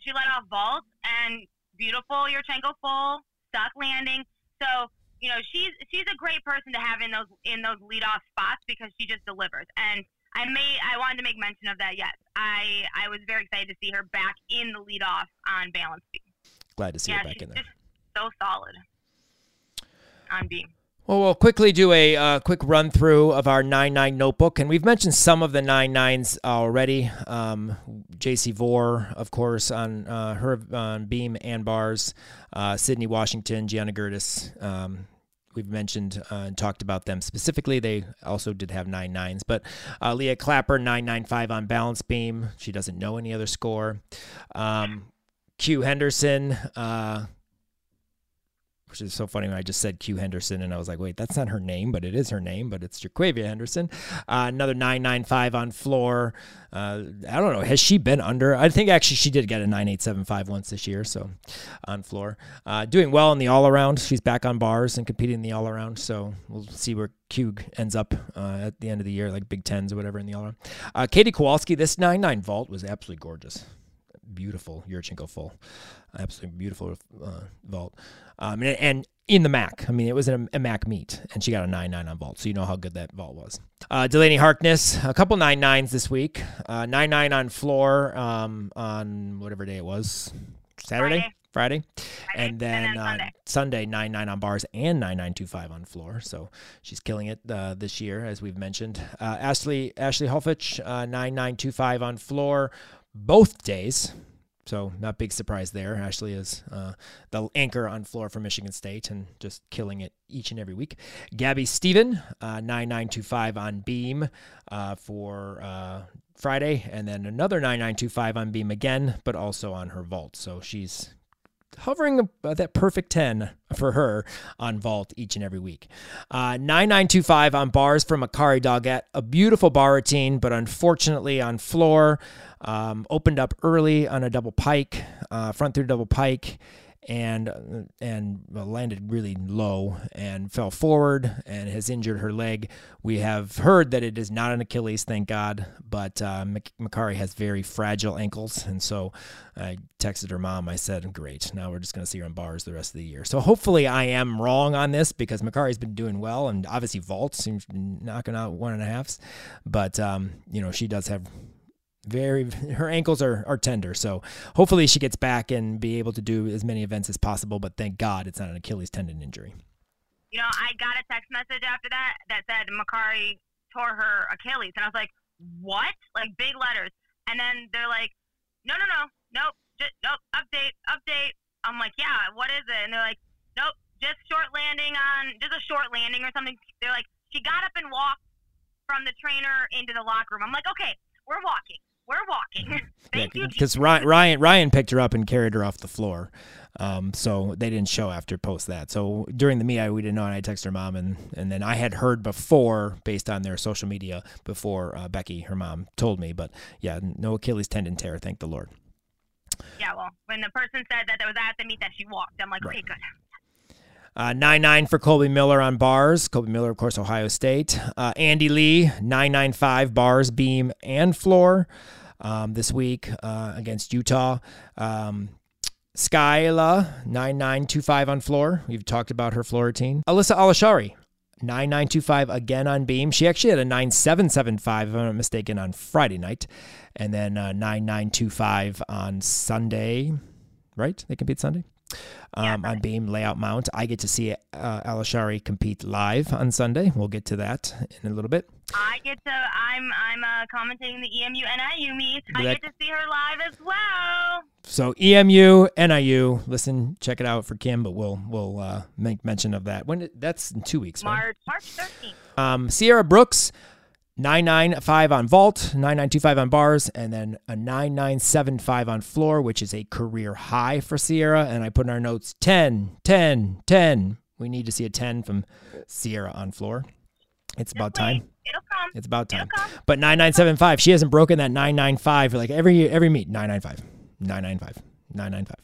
she let off vault and beautiful your Yurchenko full stuck landing. So you know she's she's a great person to have in those in those leadoff spots because she just delivers. And I may I wanted to make mention of that. Yes, I I was very excited to see her back in the leadoff on balance beam. Glad to see yeah, her back in there. just so solid on beam. Well, we'll quickly do a uh, quick run through of our 9 9 notebook. And we've mentioned some of the 9 9s already. Um, JC Vore, of course, on uh, her on beam and bars. Uh, Sydney Washington, Gianna Gertis. Um, we've mentioned uh, and talked about them specifically. They also did have nine nines, but uh, Leah Clapper nine nine five on balance beam. She doesn't know any other score. Um, Q Henderson, uh, which is so funny when I just said Q Henderson and I was like, wait, that's not her name, but it is her name, but it's Jaquavia Henderson. Uh, another 995 on floor. Uh, I don't know. Has she been under? I think actually she did get a 9875 once this year, so on floor. Uh, doing well in the all around. She's back on bars and competing in the all around, so we'll see where Q ends up uh, at the end of the year, like Big Tens or whatever in the all around. Uh, Katie Kowalski, this 99 vault was absolutely gorgeous beautiful Yurchenko full, absolutely beautiful uh, vault. Um, and, and, in the MAC, I mean, it was a, a MAC meet, and she got a nine nine on vault, so you know how good that vault was. Uh, Delaney Harkness, a couple nine nines this week, uh, nine nine on floor um, on whatever day it was, Saturday. Friday. Friday. And then, and then uh, Sunday. Sunday, 9 9 on bars and 9 9 2 5 on floor. So she's killing it uh, this year, as we've mentioned. Uh, Ashley Ashley Hulfich, uh, 9 9 2 5 on floor both days. So not big surprise there. Ashley is uh, the anchor on floor for Michigan State and just killing it each and every week. Gabby Steven, uh, 9925 on beam uh, for uh, Friday, and then another 9925 on beam again, but also on her vault. So she's hovering about that perfect 10 for her on vault each and every week. Uh, 9925 on bars from Makari Doggett. A beautiful bar routine, but unfortunately on floor, um, opened up early on a double pike, uh, front through double pike. And and landed really low and fell forward and has injured her leg. We have heard that it is not an Achilles, thank God, but uh, Makari has very fragile ankles, and so I texted her mom. I said, "Great, now we're just going to see her on bars the rest of the year." So hopefully, I am wrong on this because Makari's been doing well, and obviously Vault seems knocking out one and a halfs, but um, you know she does have very her ankles are, are tender so hopefully she gets back and be able to do as many events as possible but thank god it's not an achilles tendon injury You know, I got a text message after that that said Makari tore her Achilles, and I was like, "What?" Like big letters, and then they're like, "No, no, no, nope, just nope, update, update." I'm like, "Yeah, what is it?" And they're like, "Nope, just short landing on, just a short landing or something." They're like, "She got up and walked from the trainer into the locker room." I'm like, "Okay, we're walking, we're walking." Thank you. because ryan, ryan ryan picked her up and carried her off the floor um, so they didn't show after post that so during the meet I, we didn't know and i texted her mom and, and then i had heard before based on their social media before uh, becky her mom told me but yeah no achilles tendon tear thank the lord Yeah, well, when the person said that there was at the meet that she walked, I'm like, Right. okay, good. Uh, 9 9 for Colby Miller on bars. Colby Miller, of course, Ohio State. Uh, Andy Lee, 995 bars, beam, and floor um, this week uh, against Utah. Um, Skyla, 9925 on floor. We've talked about her floor routine. Alyssa Alashari, 9925 again on beam. She actually had a 9775, if I'm not mistaken, on Friday night. And then uh, 9925 on Sunday, right? They compete Sunday? Um, on beam layout mount. I get to see uh, Alashari compete live on Sunday. We'll get to that in a little bit. I get to I'm I'm uh, commentating the EMU NIU meet. I That- get to see her live as well. So EMU, NIU, listen, check it out for Kim, but we'll we'll uh, make mention of that when that's in two weeks. Right? March March 13th. Um, Sierra Brooks, 995 on vault, 9925 on bars, and then a 9975 on floor, which is a career high for Sierra. And I put in our notes 10, 10, 10. We need to see a 10 from Sierra on floor. It's about time. It'll come. It's about time. But 9975, she hasn't broken that 995 like every every meet 995, 995, 995.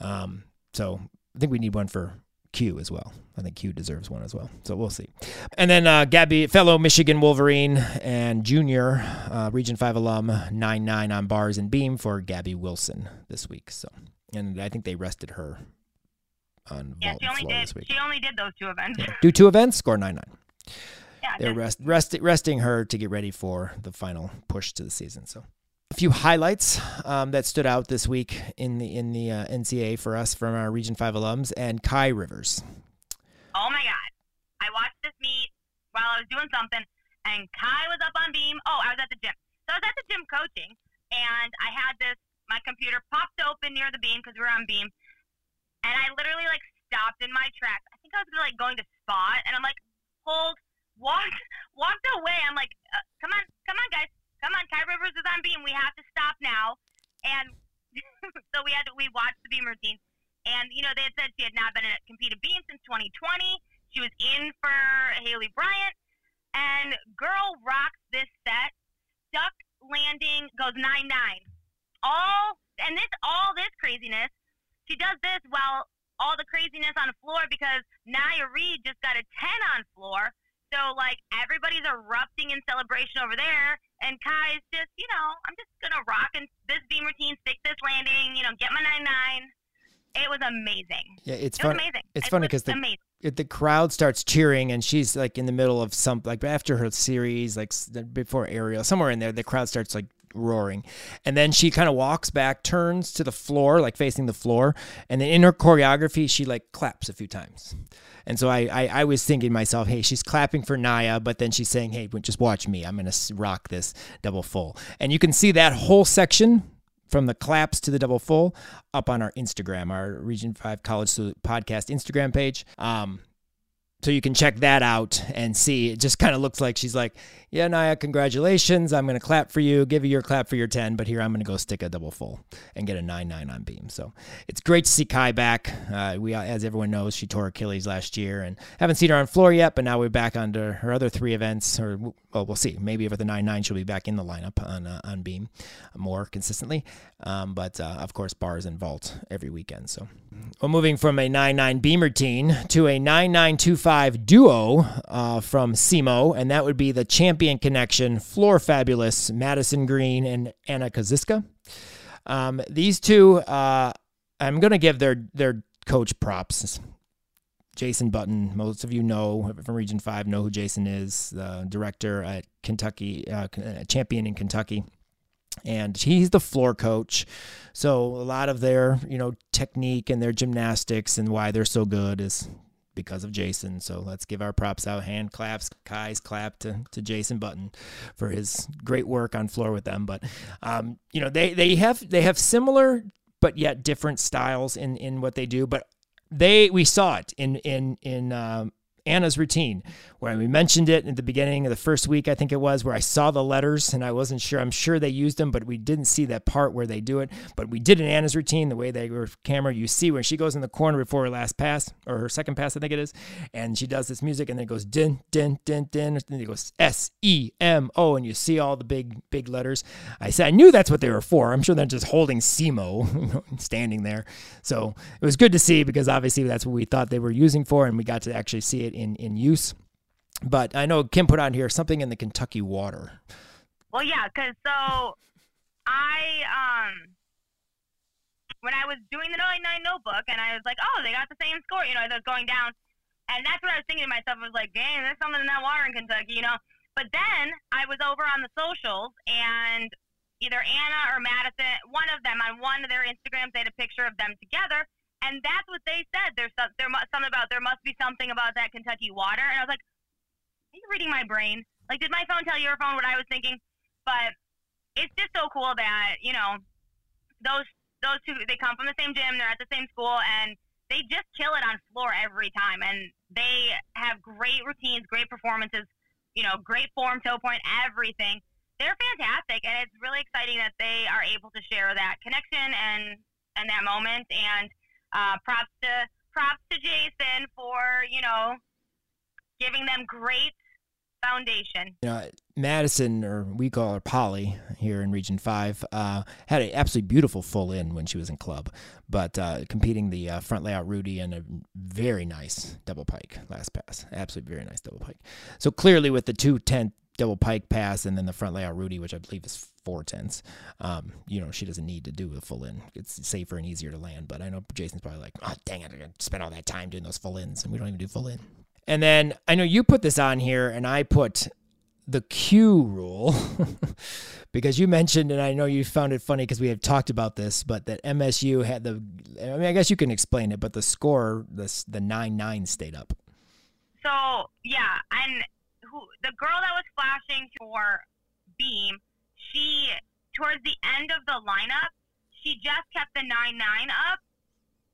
Um, so I think we need one for Q as well. I think Q deserves one as well. So we'll see. And then uh, Gabby, fellow Michigan Wolverine and junior uh, Region 5 alum, 9 9 on bars and beam for Gabby Wilson this week. So, and I think they rested her on Yeah, vault she only did this week. she only did those two events. Yeah. Do two events, score 9 9. Yeah, Yeah, they're rest, rest, resting her to get ready for the final push to the season. So, a few highlights um, that stood out this week in the in the uh, for us from our Region Five alums and Kai Rivers. Oh my god. I watched this meet while I was doing something and Kai was up on beam. Oh, I was at the gym. So I was at the gym coaching and I had this my computer popped open near the beam because we were on beam. And I literally like stopped in my tracks. I think I was like going to spot and I'm like, hold, walked walked away. I'm like, uh, come on, come on guys. Come on, Kai Rivers is on beam. We have to stop now. And so we had to we watched the beam routine. And you know, they had said she had not been a competed beam since 2020. She was in for Haley Bryant, and girl rocks this set. Duck landing goes nine nine. All and this all this craziness. She does this while all the craziness on the floor because Naya Reed just got a 10 on floor. So like everybody's erupting in celebration over there, and Kai's just you know I'm just gonna rock and this beam routine, stick this landing, you know, get my nine nine. It was amazing. Yeah, it's It fun. amazing. It's It funny because the- amazing. It, the crowd starts cheering, and she's like in the middle of some like after her series, like before aerial, somewhere in there, the crowd starts like roaring, and then she kind of walks back, turns to the floor, like facing the floor, and then in her choreography, she like claps a few times. And so I, I, I was thinking to myself, hey, she's clapping for Naya, but then she's saying, hey, just watch me. I'm going to rock this double full. And you can see that whole section from the claps to the double full up on our Instagram, our Region 5 College podcast Instagram page. Um, so you can check that out and see. It just kind of looks like she's like, yeah, Naya, congratulations. I'm going to clap for you, give you your clap for your 10, but here I'm going to go stick a double full and get a 9 9 on beam. So it's great to see Kai back. Uh, we, As everyone knows, she tore Achilles last year and haven't seen her on floor yet, but now we're back onto her other three events. Or, well, we'll see. Maybe with the 9 9, she'll be back in the lineup on, uh, on beam more consistently. Um, but uh, of course, bars and vault every weekend. So we're well, moving from a 9 9 beam routine to a 9 9 2 5 duo uh, from SEMO, and that would be the champion connection, Floor Fabulous, Madison Green, and Anna Kaziska. Um, these two, uh, I'm going to give their, their coach props. Jason Button, most of you know from Region 5, know who Jason is, the director at Kentucky, uh, champion in Kentucky and he's the floor coach. So a lot of their, you know, technique and their gymnastics and why they're so good is because of Jason. So let's give our props out. Hand claps, Kai's clap to, to Jason Button for his great work on floor with them. But um, you know, they they have they have similar but yet different styles in in what they do. But they we saw it in in in um, Anna's routine, where we mentioned it at the beginning of the first week, I think it was, where I saw the letters and I wasn't sure. I'm sure they used them, but we didn't see that part where they do it. But we did in Anna's routine, the way they were camera, you see when she goes in the corner before her last pass, or her second pass, I think it is, and she does this music, and then it goes din, din, din, din, and then it goes S E M O, and you see all the big, big letters. I said, I knew that's what they were for. I'm sure they're just holding SEMO standing there. So it was good to see because obviously that's what we thought they were using for, and we got to actually see it in, in use. But I know Kim put on here something in the Kentucky water. Well, yeah, because so I um when I was doing the 99 notebook and I was like, oh, they got the same score, you know, I was going down, and that's what I was thinking to myself. I was like, dang, there's something in that water in Kentucky, you know. But then I was over on the socials and either Anna or Madison, one of them on one of their Instagrams, they had a picture of them together, and that's what they said. There's some, there must something about there must be something about that Kentucky water, and I was like, are you reading my brain? Like, did my phone tell your phone what I was thinking? But it's just so cool that you know those those two they come from the same gym, they're at the same school, and they just kill it on floor every time, and they have great routines, great performances, you know, great form, toe point, everything. They're fantastic, and it's really exciting that they are able to share that connection and and that moment. And uh, props to props to Jason for you know giving them great foundation. You know, Madison, or we call her Polly here in Region 5, uh, had an absolutely beautiful full in when she was in club, but uh, competing the uh, front layout Rudy and a very nice double pike last pass. Absolutely very nice double pike. So clearly with the 210 double pike pass and then the front layout Rudy, which I believe is four tenths, um, you know, she doesn't need to do a full in. It's safer and easier to land, but I know Jason's probably like, oh, dang it, I spend all that time doing those full ins, and we don't even do full in. And then I know you put this on here, and I put the Q rule because you mentioned, and I know you found it funny because we had talked about this, but that MSU had the. I mean, I guess you can explain it, but the score, the the nine nine, stayed up. So yeah, and who the girl that was flashing for Beam, she towards the end of the lineup, she just kept the nine nine up,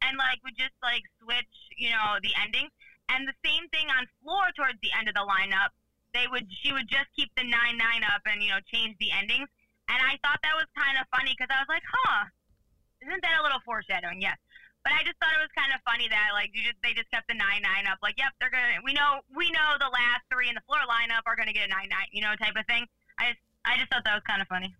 and like would just like switch, you know, the ending. And the same thing on floor towards the end of the lineup they would she would just keep the nine nine up and you know change the endings. And I thought that was kind of funny because I was like, huh, isn't that a little foreshadowing? Yes. But I just thought it was kind of funny that like you just they just kept the nine nine up. Like, yep, they're gonna we know we know the last three in the floor lineup are gonna get a nine nine, you know, type of thing. I just I just thought that was kind of funny.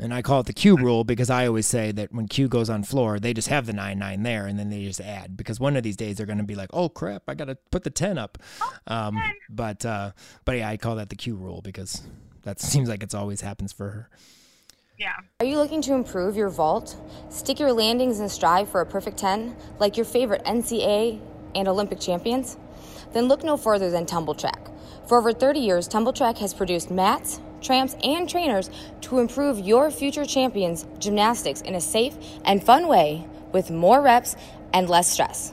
And I call it the Q rule because I always say that when Q goes on floor, they just have the nine nine there, and then they just add because one of these days they're going to be like, "Oh crap, I got to put the ten up." Oh, um, but uh, but yeah, I call that the Q rule because that seems like it's always happens for her. Yeah. Are you looking to improve your vault? Stick your landings and strive for a perfect 10, like your favorite NCAA and Olympic champions? Then look no further than Tumbl Trak. For over 30 years, Tumbl Trak has produced mats, tramps, and trainers to improve your future champions' gymnastics in a safe and fun way with more reps and less stress.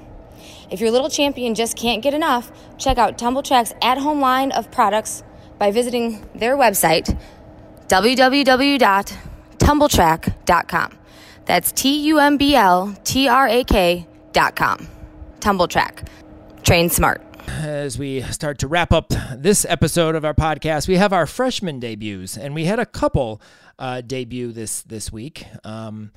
If your little champion just can't get enough, check out Tumbl Trak's at home line of products by visiting their website, www.tumbltrak.com. That's T U M B L T R A K.com. Tumbl Trak. Train smart. As we start to wrap up this episode of our podcast, we have our freshman debuts, and we had a couple uh, debut this this week. Um,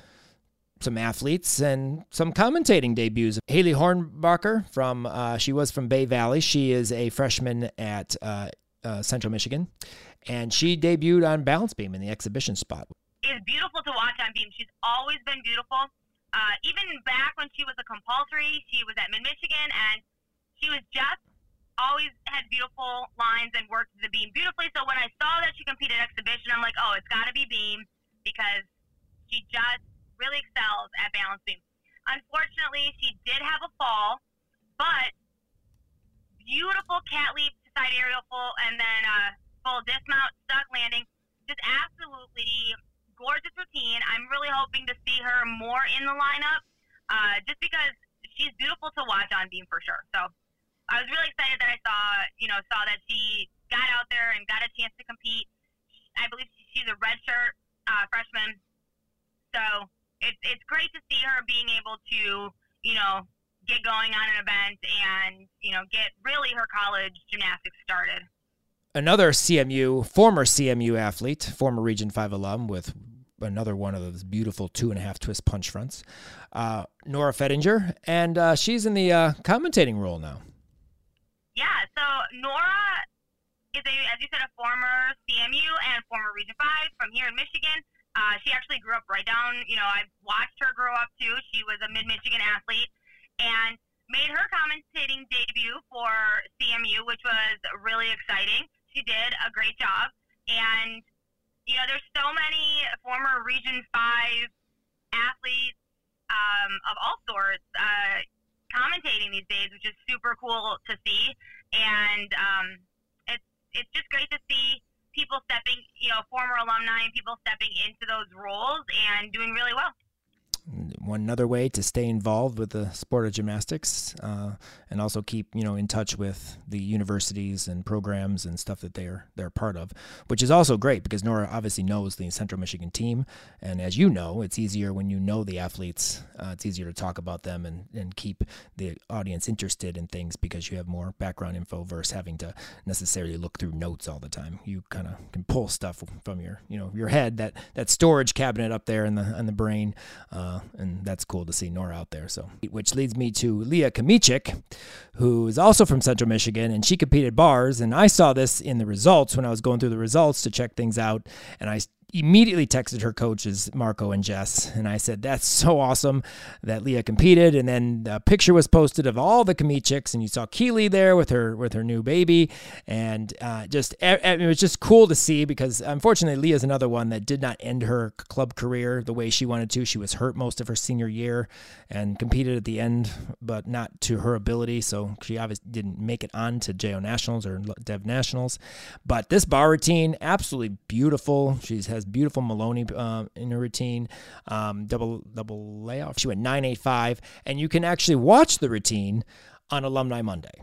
some athletes and some commentating debuts. Haley Hornbacher from uh, she was from Bay Valley. She is a freshman at uh, uh, Central Michigan, and she debuted on balance beam in the exhibition spot. It's beautiful to watch on beam. She's always been beautiful. Uh, even back when she was a compulsory, she was at Mid Michigan, and she was just always had beautiful lines and worked the beam beautifully. So when I saw that she competed exhibition, I'm like, oh, it's got to be beam because she just really excels at balance beam. Unfortunately, she did have a fall, but beautiful cat leap to side aerial full and then uh, full dismount, stuck landing. Just absolutely gorgeous routine. I'm really hoping to see her more in the lineup uh, just because she's beautiful to watch on beam for sure. So I was really excited that I saw, you know, saw that she got out there and got a chance to compete. I believe she's a redshirt uh, freshman, so it's it's great to see her being able to, you know, get going on an event and you know get really her college gymnastics started. Another CMU, former CMU athlete, former Region Five alum with another one of those beautiful two and a half twist punch fronts, uh, Nora Fettinger, and uh, she's in the uh, commentating role now. Yeah, so Nora is a, as you said, a former CMU and former Region 5 from here in Michigan. Uh, she actually grew up right down, you know, I've watched her grow up too. She was a mid Michigan athlete and made her commentating debut for CMU, which was really exciting. She did a great job. And, you know, there's so many former Region 5 athletes um, of all sorts. Uh, commentating these days, which is super cool to see. And um, it's it's just great to see people stepping, you know, former alumni and people stepping into those roles and doing really well one another way to stay involved with the sport of gymnastics uh, and also keep you know in touch with the universities and programs and stuff that they're they're part of which is also great because Nora obviously knows the Central Michigan team. And as you know it's easier when you know the athletes uh, it's easier to talk about them and, and keep the audience interested in things because you have more background info versus having to necessarily look through notes all the time. You kind of can pull stuff from your you know your head that that storage cabinet up there in the in the brain uh, and that's cool to see Nora out there. So, which leads me to Leah Kamichik, who is also from Central Michigan, and she competed bars. And I saw this in the results when I was going through the results to check things out, and I immediately texted her coaches, Marco and Jess, and I said, That's so awesome that Leah competed. And then a picture was posted of all the Kamichiks, and you saw Keely there with her with her new baby. And uh, just it was just cool to see because unfortunately, Leah's another one that did not end her club career the way she wanted to. She was hurt most of her senior year and competed at the end, but not to her ability. So she obviously didn't make it on to JO Nationals or Dev Nationals. But this bar routine, absolutely beautiful. She has beautiful Maloney uh, in her routine, um, double double layoff. She went 985, and you can actually watch the routine on Alumni Monday.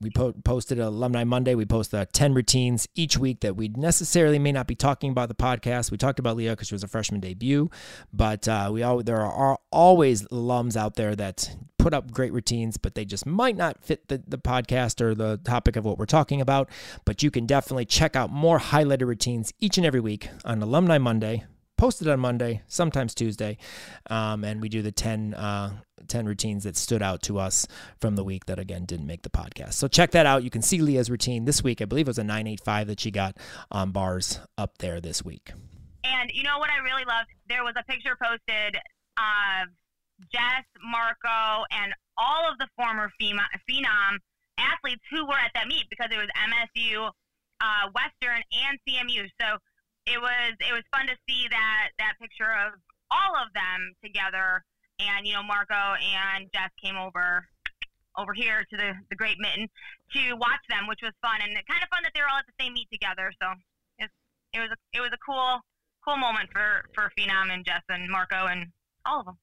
We po- posted Alumni Monday. We post the 10 routines each week that we necessarily may not be talking about the podcast. We talked about Leah because she was a freshman debut, but uh, we all there are always alums out there that put up great routines, but they just might not fit the, the podcast or the topic of what we're talking about. But you can definitely check out more highlighted routines each and every week on Alumni Monday posted on Monday, sometimes Tuesday, um, and we do the 10, uh, 10 routines that stood out to us from the week that again didn't make the podcast. So check that out. You can see Leah's routine this week. I believe it was a 985 that she got on bars up there this week. And you know what I really loved? There was a picture posted of Jess, Marco, and all of the former phenom athletes who were at that meet because it was MSU, uh, Western, and CMU. So it was it was fun to see that that picture of all of them together. And you know, Marco and Jess came over over here to the the Great Mitten to watch them, which was fun and kind of fun that they were all at the same meet together. So it, it was a, it was a cool cool moment for for Phenom and Jess and Marco and all of them.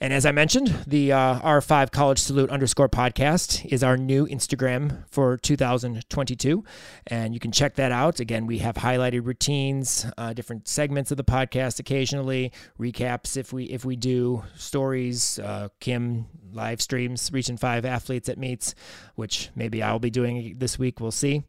And as I mentioned, the uh, R5 College Salute underscore podcast is our new Instagram for 2022. And you can check that out. Again, we have highlighted routines, uh, different segments of the podcast occasionally, recaps if we if we do, stories, uh, Kim live streams, Region 5 athletes at meets, which maybe I'll be doing this week. We'll see.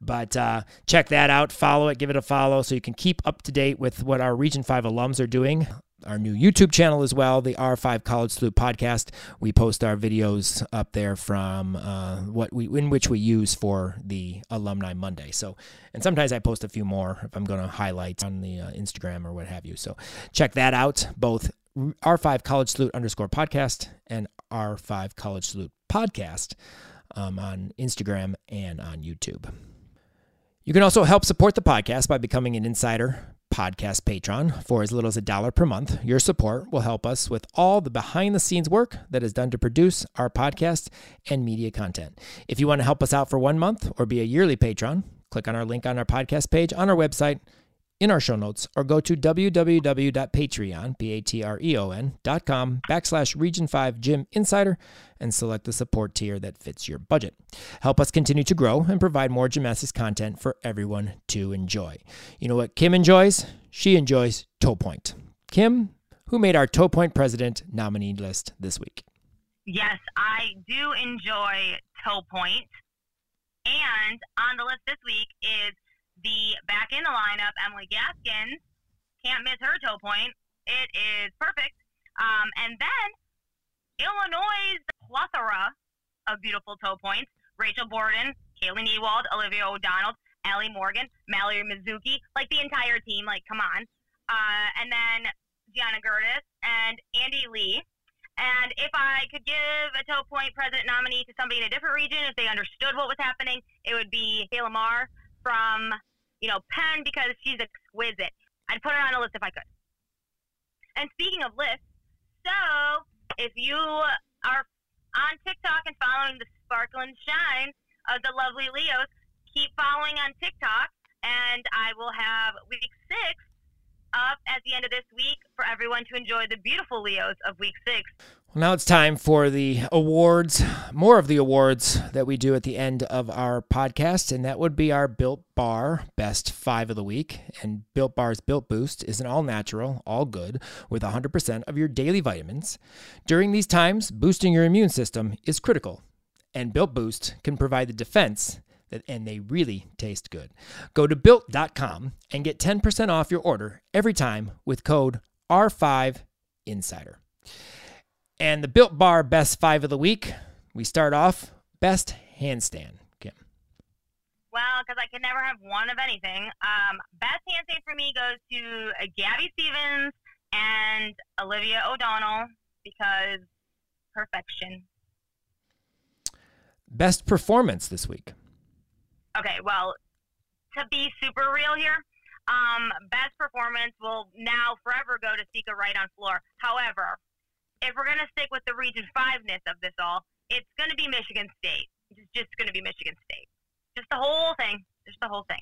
But uh, check that out, follow it, give it a follow so you can keep up to date with what our Region 5 alums are doing our new YouTube channel as well, the R5 College Salute podcast. We post our videos up there from uh, what we in which we use for the Alumni Monday. So, and sometimes I post a few more if I'm going to highlight on the uh, Instagram or what have you. So, check that out. Both R5 College Salute underscore podcast and R5 College Salute podcast um, on Instagram and on YouTube. You can also help support the podcast by becoming an insider podcast patron for as little as a dollar per month. Your support will help us with all the behind the scenes work that is done to produce our podcast and media content. If you want to help us out for one month or be a yearly patron, click on our link on our podcast page on our website in our show notes or go to www.patreon, P-A-T-R-E-O-N, dot com backslash region 5 gym insider and select the support tier that fits your budget. Help us continue to grow and provide more gymnastics content for everyone to enjoy. You know what Kim enjoys? She enjoys Toe Point. Kim, who made our Toe Point president nominee list this week? Yes, I do enjoy Toe Point. And on the list this week is the back in the lineup, Emily Gaskins. Can't miss her toe point. It is perfect. Um, and then Illinois' plethora of beautiful toe points. Rachel Borden, Kaylee Ewald, Olivia O'Donnell, Ellie Morgan, Mallory Mizuki, like the entire team, like come on. Uh, and then Gianna Gertis and Andy Lee. And if I could give a toe point president nominee to somebody in a different region, if they understood what was happening, it would be Kayla Marr from you know, Penn because she's exquisite. I'd put her on a list if I could. And speaking of lists, so if you are on TikTok and following the sparkle and shine of the lovely Leos, keep following on TikTok, and I will have week six up at the end of this week for everyone to enjoy the beautiful Leos of week six. Well, now it's time for the awards, more of the awards that we do at the end of our podcast, and that would be our Built Bar Best Five of the Week. And Built Bar's Built Boost is an all natural, all good, with 100% of your daily vitamins. During these times, boosting your immune system is critical, and Built Boost can provide the defense that, and they really taste good. Go to built.com and get 10% off your order every time with code R5Insider. And the Built Bar Best Five of the Week, we start off Best Handstand. Kim. Well, because I can never have one of anything. Um, best handstand for me goes to uh, Gabby Stevens and Olivia O'Donnell because perfection. Best performance this week. Okay, well, to be super real here, um, best performance will now forever go to Sekai Wright on floor. However, if we're gonna stick with the Region Five ness of this all, it's gonna be Michigan State. It's just gonna be Michigan State. Just the whole thing. Just the whole thing.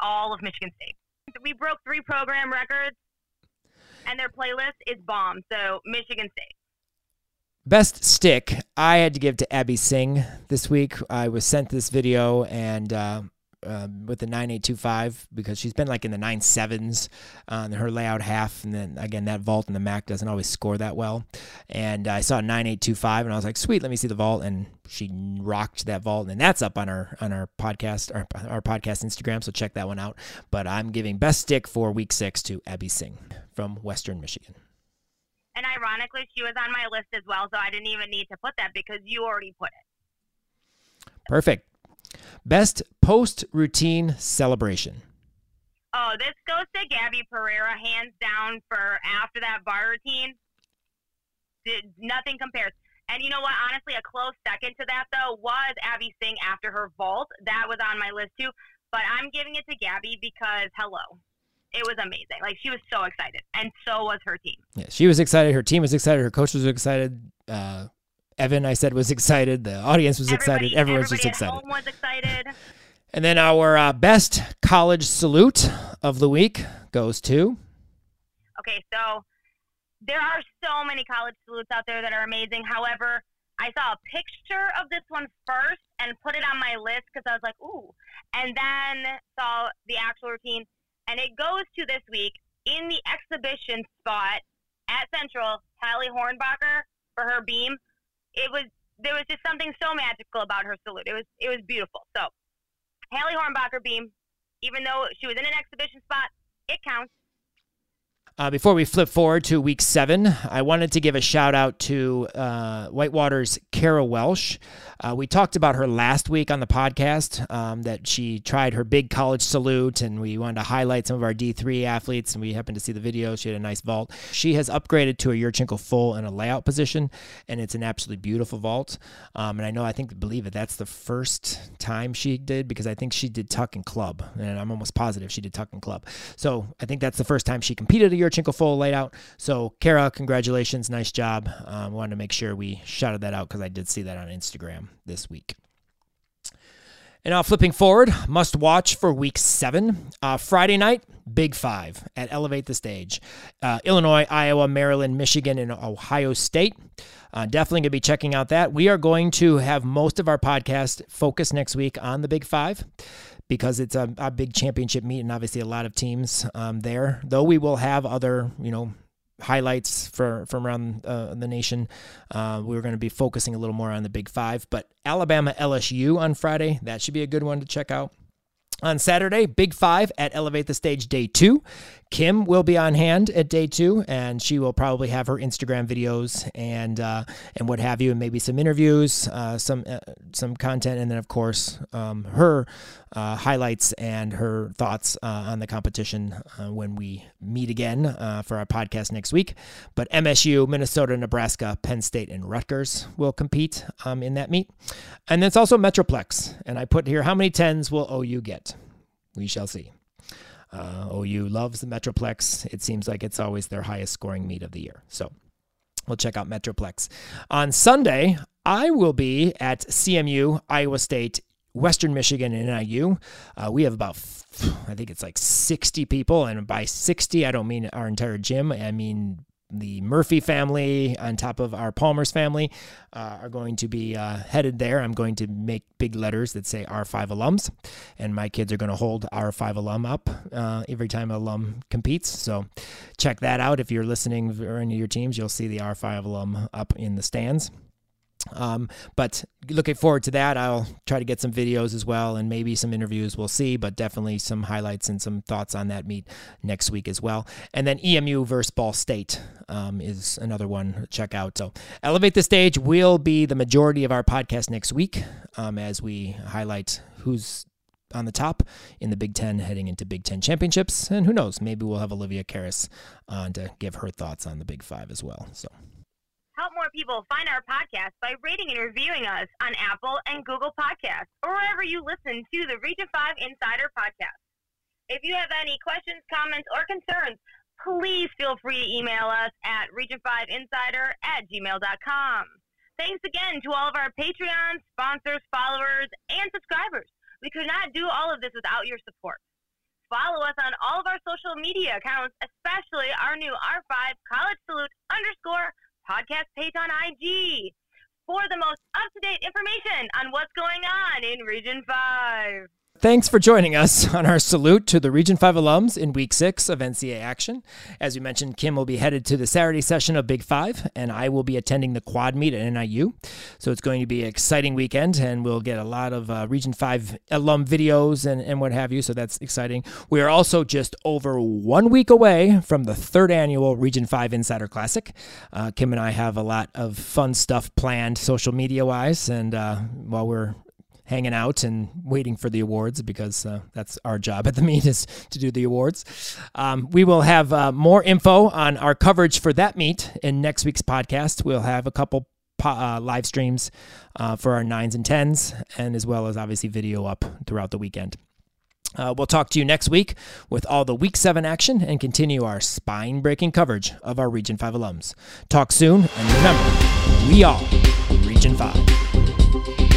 All of Michigan State. We broke three program records, and their playlist is bomb. So Michigan State. Best stick I had to give to Abby Singh this week. I was sent this video and uh, um, with the 9825 because she's been like in the nine sevens on her layout half, and then again that vault in the Mac doesn't always score that well. And I saw 9825 and I was like, sweet, let me see the vault, and she rocked that vault, and that's up on our on our podcast our, our podcast Instagram, so check that one out. But I'm giving best stick for week six to Abby Singh from Western Michigan. And ironically, she was on my list as well, so I didn't even need to put that because you already put it. Perfect. Best post routine celebration. Oh, this goes to Gabby Pereira, hands down, for after that bar routine. Nothing compares. And you know what? Honestly, a close second to that, though, was Abby Singh after her vault. That was on my list, too. But I'm giving it to Gabby because, hello, it was amazing. Like, she was so excited. And so was her team. Yeah, she was excited. Her team was excited. Her coaches were excited. Uh, Evan, I said, was excited. The audience was Everybody, excited. Everyone's just excited. home was excited. And then our uh, best college salute of the week goes to. Okay, so there are so many college salutes out there that are amazing. However, I saw a picture of this one first and put it on my list because I was like, ooh. And then saw the actual routine. And it goes to this week in the exhibition spot at Central, Hallie Hornbacher for her beam. It was there was just something so magical about her salute. It was it was beautiful. So Hallie Hornbacher beam, even though she was in an exhibition spot, it counts. Uh, before we flip forward to week seven, I wanted to give a shout out to uh, Whitewater's Kara Welsh. Uh, we talked about her last week on the podcast um, that she tried her big college salute, and we wanted to highlight some of our D3 athletes, and we happened to see the video. She had a nice vault. She has upgraded to a Yurchenko full in a layout position, and it's an absolutely beautiful vault. Um, and I know, I think, believe it, that's the first time she did because I think she did tuck and club, and I'm almost positive she did tuck and club. So I think that's the first time she competed a Yurchenko full out. So Kara, congratulations, nice job. Um, wanted to make sure we shouted that out because I did see that on Instagram this week. And now flipping forward, must watch for week seven. Uh, Friday night, Big Five at Elevate the Stage. Uh, Illinois, Iowa, Maryland, Michigan, and Ohio State. Uh, definitely going to be checking out that. We are going to have most of our podcast focus next week on the Big Five because it's a, a big championship meet and obviously a lot of teams um, there. Though we will have other, you know, highlights for from around uh, the nation. Uh, we're going to be focusing a little more on the Big Five, but Alabama LSU on Friday that should be a good one to check out. On Saturday, Big Five at Elevate the Stage Day Two. Kim will be on hand at day two, and she will probably have her Instagram videos and uh, and what have you, and maybe some interviews, uh, some uh, some content, and then of course um, her uh, highlights and her thoughts uh, on the competition uh, when we meet again for our podcast next week. But MSU, Minnesota, Nebraska, Penn State, and Rutgers will compete um, in that meet, and it's also Metroplex. And I put here how many tens will OU get? We shall see. Uh, OU loves the Metroplex. It seems like it's always their highest scoring meet of the year. So we'll check out Metroplex. On Sunday, I will be at CMU, Iowa State, Western Michigan, and NIU. Uh, we have about, I think it's like 60 people. And by 60, I don't mean our entire gym. I mean the Murphy family on top of our Palmer's family uh, are going to be uh, headed there. I'm going to make big letters that say R5 alums, and my kids are going to hold R5 alum up uh, every time an alum competes. So check that out. If you're listening or any of your teams, you'll see the R5 alum up in the stands. Um, but looking forward to that. I'll try to get some videos as well and maybe some interviews. We'll see, but definitely some highlights and some thoughts on that meet next week as well. And then EMU versus Ball State um, is another one to check out. So Elevate the Stage will be the majority of our podcast next week um, as we highlight who's on the top in the Big Ten heading into Big Ten championships. And who knows, maybe we'll have Olivia Karas on to give her thoughts on the Big Five as well. So more people find our podcast by rating and reviewing us on Apple and Google Podcasts or wherever you listen to the Region 5 Insider podcast. If you have any questions, comments, or concerns, please feel free to email us at region5insider at gmail.com. Thanks again to all of our Patreon sponsors, followers, and subscribers. We could not do all of this without your support. Follow us on all of our social media accounts, especially our new R5 College Salute underscore podcast page on IG for the most up to date information on what's going on in Region 5. Thanks for joining us on our salute to the Region 5 alums in week six of NCAA action. As we mentioned, Kim will be headed to the Saturday session of Big Five, and I will be attending the quad meet at NIU. So it's going to be an exciting weekend, and we'll get a lot of uh, Region 5 alum videos and, and what have you. So that's exciting. We are also just over one week away from the third annual Region 5 Insider Classic. Uh, Kim and I have a lot of fun stuff planned social media wise, and uh, while we're hanging out and waiting for the awards because uh, that's our job at the meet is to do the awards. Um, we will have uh, more info on our coverage for that meet in next week's podcast. We'll have a couple uh, live streams uh, for our nines and tens, and as well as obviously video up throughout the weekend. Uh, we'll talk to you next week with all the Week 7 action and continue our spine breaking coverage of our Region 5 alums. Talk soon, and remember, we are Region 5.